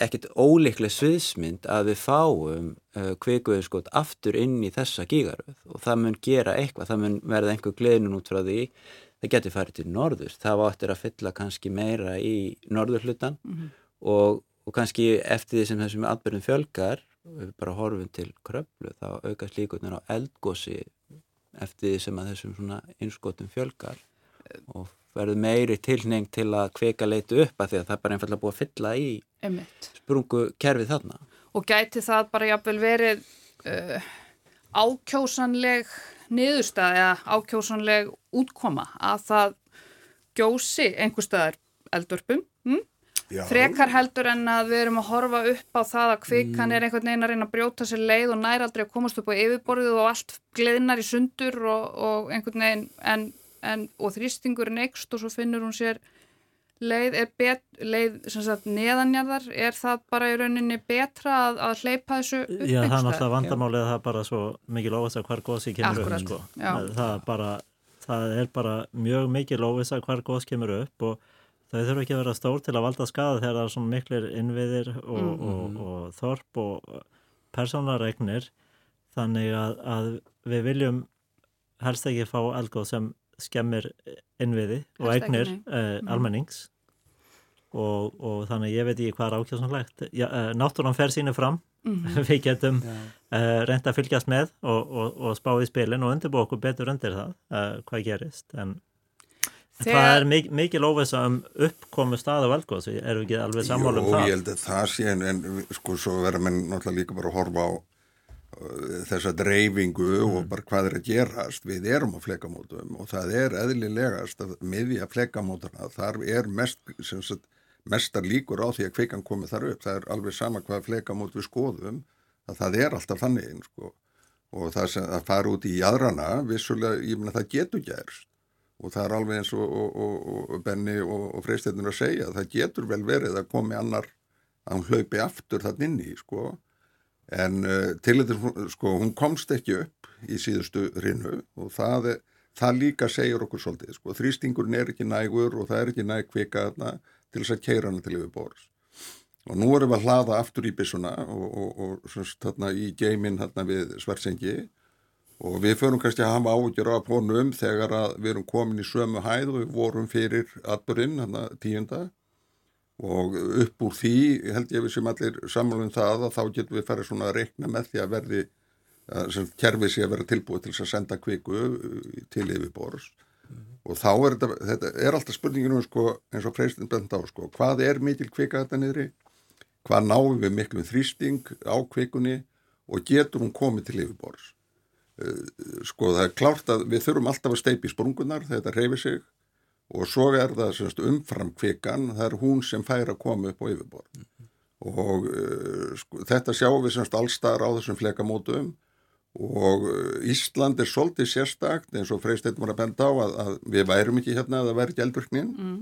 ekkit óleiklega sviðsmynd að við fáum uh, kveikuðurskot aftur inn í þessa gígaröð og það mun gera eitthvað, það mun verða einhver gleðnun út frá því, það getur farið til norður, það áttir að fylla kannski meira í norðurhlutan mm -hmm. og, og kannski eftir því sem þessum atbyrjum fjölgar við bara horfum til kröflu þá aukast líkunar á eldgósi eftir því sem að þessum svona innskotum fjölgar og verður meiri tilning til að kvika leitu upp að því að það er bara einfallega búið að fylla í Einmitt. sprungu kerfið þarna. Og gæti það bara jáfnvel verið uh, ákjósanleg niðurstað eða ákjósanleg útkoma að það gjósi einhver staðar eldurpum hm? frekar heldur en að við erum að horfa upp á það að kvikan mm. er einhvern veginn að reyna að brjóta sér leið og nær aldrei að komast upp á yfirborðið og allt gleðinar í sundur og, og einhvern veginn en en, og þrýstingurinn ekst og svo finnur hún sér leið, er bet, leið sagt, neðanjarðar, er það bara í rauninni betra að, að hleypa þessu upp Já, það er náttúrulega vandamálið að það er bara svo mikið lófis að hver góðs kemur Akkurat, upp sko. það, er bara, það er bara mjög mikið lófis að hver góðs kemur upp og þau þurfa ekki að vera stór til að valda skada þegar það er svona miklir innviðir og, Mm. og, og þorp og persónaregnir þannig að, að við viljum helst ekki fá eldgóð sem skemmir innviði og eignir uh, almennings. Og, og þannig ég veit ekki hvað er. Ákjáðsannlegt uh, náttúran fer sínu fram. Mhm. við getum uh, reynd að fylgjast með og, og, og spá í spilin og undirbúa okkur betur undir það uh, hvað gerist. En Þegar- það er mik mikil óvisa um uppkomu stað og velgóðs við erum ekki alveg sammála um það? ég held að það sé en, en sko svo verður menn náttúrulega líka bara að horfa á þessa dreifingu og bara hvað er að gerast. Við erum á flekamótum og það er eðlilegast að miðja flekamótana þar er mest, sagt, mestar líkur á því að kveikan komi þar upp. Það er alveg sama hvað flekamót við skoðum að það er alltaf þannig sko. og það sem að fara út í jadrana vissulega, ég meina það getur gerst. Og það er alveg eins og, og, og, og Benni og, Freysteinn að segja það getur vel verið að komi annar að hún hlaupi aftur þann inn í sko. En uh, til þetta sko, hún komst ekki upp í síðustu rinu og það, það líka segir okkur svolítið sko. þrýstingurinn er ekki nægur og það er ekki næg kvika þarna til þess að keira hana til yfir borðs og nú erum við að hlaða aftur í byssuna og, og, og semst, þarna, í geiminn þarna við Svartsengi og við förum kannski að hafa ágjör af honum þegar að við erum komin í sömu hæð og við vorum fyrir atbyrinn, hann að tíunda og upp úr því held ég við sem allir samanlum það að þá getum við farið svona að reikna með því að verði sem kerfið sé að vera tilbúið til að senda kviku uh, til yfirbors og þá er þetta, þetta er alltaf spurningin um sko eins og freystin benda á sko hvað er mikil kvika þetta niðri? Hvað náum við miklum þrýsting á kvikunni? Og getur hún komið til yfirbors sko það er klárt að við þurfum alltaf að steipi sprungunar þegar þetta reyfi sig og svo er það semst, umfram kvikan, það er hún sem fær að koma upp á yfirborð. Og uh, sko, þetta sjáum við semst allstar á þessum flekamótum. Og uh, Ísland er svolítið sérstakt eins og Freysteinn var að benda á að, að við værum ekki hérna að það væri ekki eldvirknin. Mm.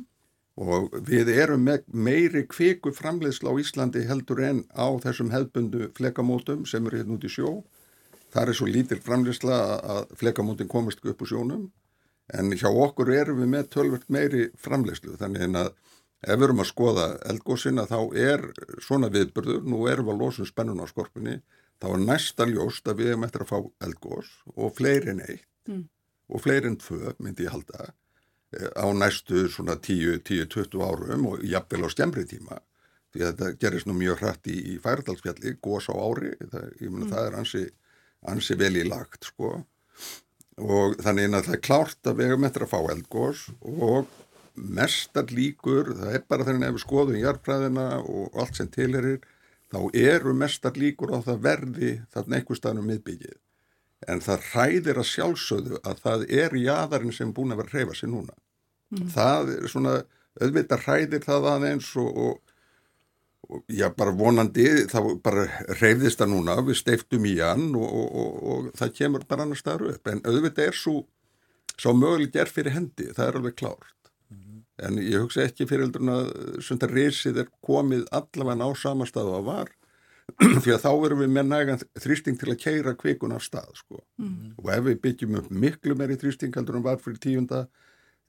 og við erum með meiri kviku framleiðsla á Íslandi heldur en á þessum hefbundu flekamótum sem eru hérna út í sjó. Það er svo lítil framleiðsla að- flekamótin komist upp úr sjónum en hjá okkur erum við með tölvöld meiri framleiðslu. Þannig að ef við erum að skoða eldgósina þá er svona viðbörður, nú erum við að losa um spennun á skorpunni, þá er næsta ljóst að við erum eftir að fá eldgós og fleiri en eitt Mm. og fleiri en tvö myndi ég halda eh, á næstu svona 10-20 árum og jafnvel á skemmri tíma. Því að þetta gerist nú mjög hratt í, í færdalsfjalli, gós á ári það, ég meina það er ansi, ansi vel í lagt sko og þannig að það er klárt að við hefum eftir að fá eldgós og mestar líkur, það er bara þannig að við skoðum jarfræðina og allt sem tilherir, þá eru mestar líkur á það verði þarna einhver staðnum miðbyggið. En það hræðir að sjálfsögðu að það er jaðarinn sem búin að vera að hreyfa sig núna. Það er svona, auðvitað hræðir það aðeins og, og já, bara vonandi, þá bara hreyfðist það núna, við steiftum í hann og, og, og, og það kemur bara annar staður upp. En auðvitað er svo, svo möguleg gerð fyrir hendi, það er alveg klárt. En ég hugsa ekki fyrir heldur að svona reysið er komið allavega á sama stað og það var því að þá erum við með nægan þrýsting til að keira kvikun af stað sko. og ef við byggjum upp miklu meiri þrýsting en var fyrir tíunda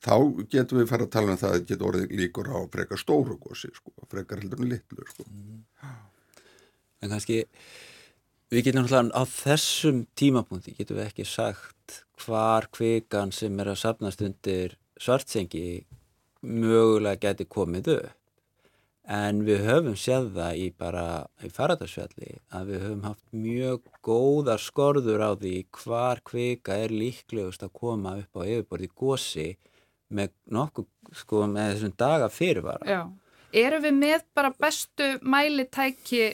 þá getum við fara að tala um það að geta orðið líkur á frekar stóru gósi sko, frekar heldur en litlu sko. en kannski við getum náttúrulega á þessum tímapunkti getum við ekki sagt hvar kvikan sem er að sapnast undir svartsengi mögulega geti komið upp en við höfum séð það í bara í faradarsfjalli að við höfum haft mjög góðar skorður á því hvar kvika er líklegust að koma upp á yfirborði gósi með nokkuð sko með þessum daga fyrirvara Já. Erum við með bara bestu mælitæki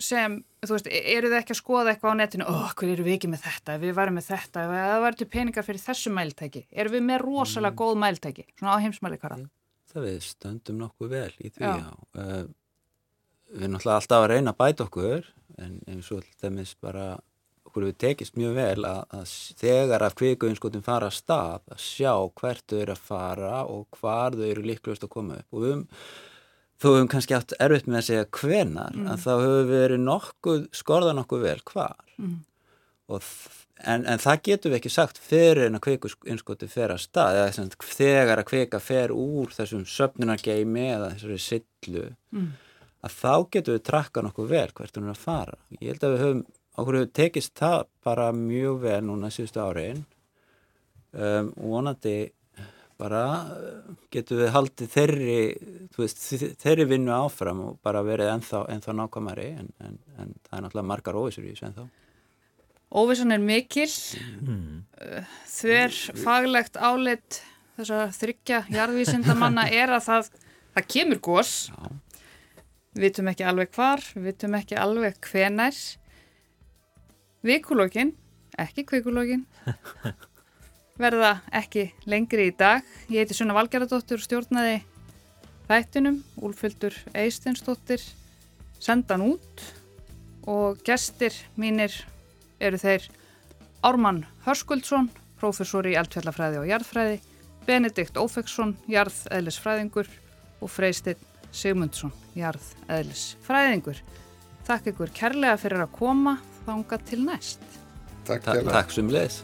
sem, þú veist, eru þið ekki að skoða eitthvað á netinu, ó, hver eru við ekki með þetta, við varum með þetta, það var til peningar fyrir þessu mælitæki, erum við með rosalega góð mælitæki, svona á heimsmælikara? það við stöndum nokkuð vel í því Já. já. Uh, við erum alltaf að reyna að bæta okkur en eins og alltaf bara okkur við tekist mjög vel að, að þegar að kvikuinskotin fara að stað að sjá hvert þau eru að fara og hvar þau eru líklegust að koma upp og við höfum þó höfum kannski haft erfitt með að segja hvenar Mm. að þá höfum við verið nokkuð, skorða nokkuð vel hvar Mm. og en, en það getum við ekki sagt fyrir en að kveiku innskoti fer að stað eða þegar að kveika fer úr þessum söpnunargeimi eða þessari sillu mm. að þá getum við trakka nokkuð vel hvert hún er að fara ég held að við höfum, okkur hefur tekist það bara mjög vel núna síðustu áriðin um, og vonandi bara getum við haldið þeirri veist, þeirri vinnu áfram og bara verið ennþá, ennþá nákvæmari en, en, en það er náttúrulega margar óvissur í þessu ennþá. Óvissan er mikil, mm. þver faglegt álit þessar þryggja jarðvísindamanna er að það, það kemur gós, við vitum ekki alveg hvar, við vitum ekki alveg hvenær. Vikulógin, ekki kvikulógin, verða ekki lengri í dag. Ég heiti Sunna Valgeradóttur, stjórnaði þættinum, Úlföldur Eistensdóttir, sendan út og gestir mínir eru þeir Ármann Hörskuldsson, professor í eldfjallafræði og jarðfræði, Benedikt Ófeksson, jarðeðlisfræðingur og Freistinn Sigmundsson, jarðeðlisfræðingur. Takk ykkur kærlega fyrir að koma, þánga til næst. Takk, Ta takk sem leðis.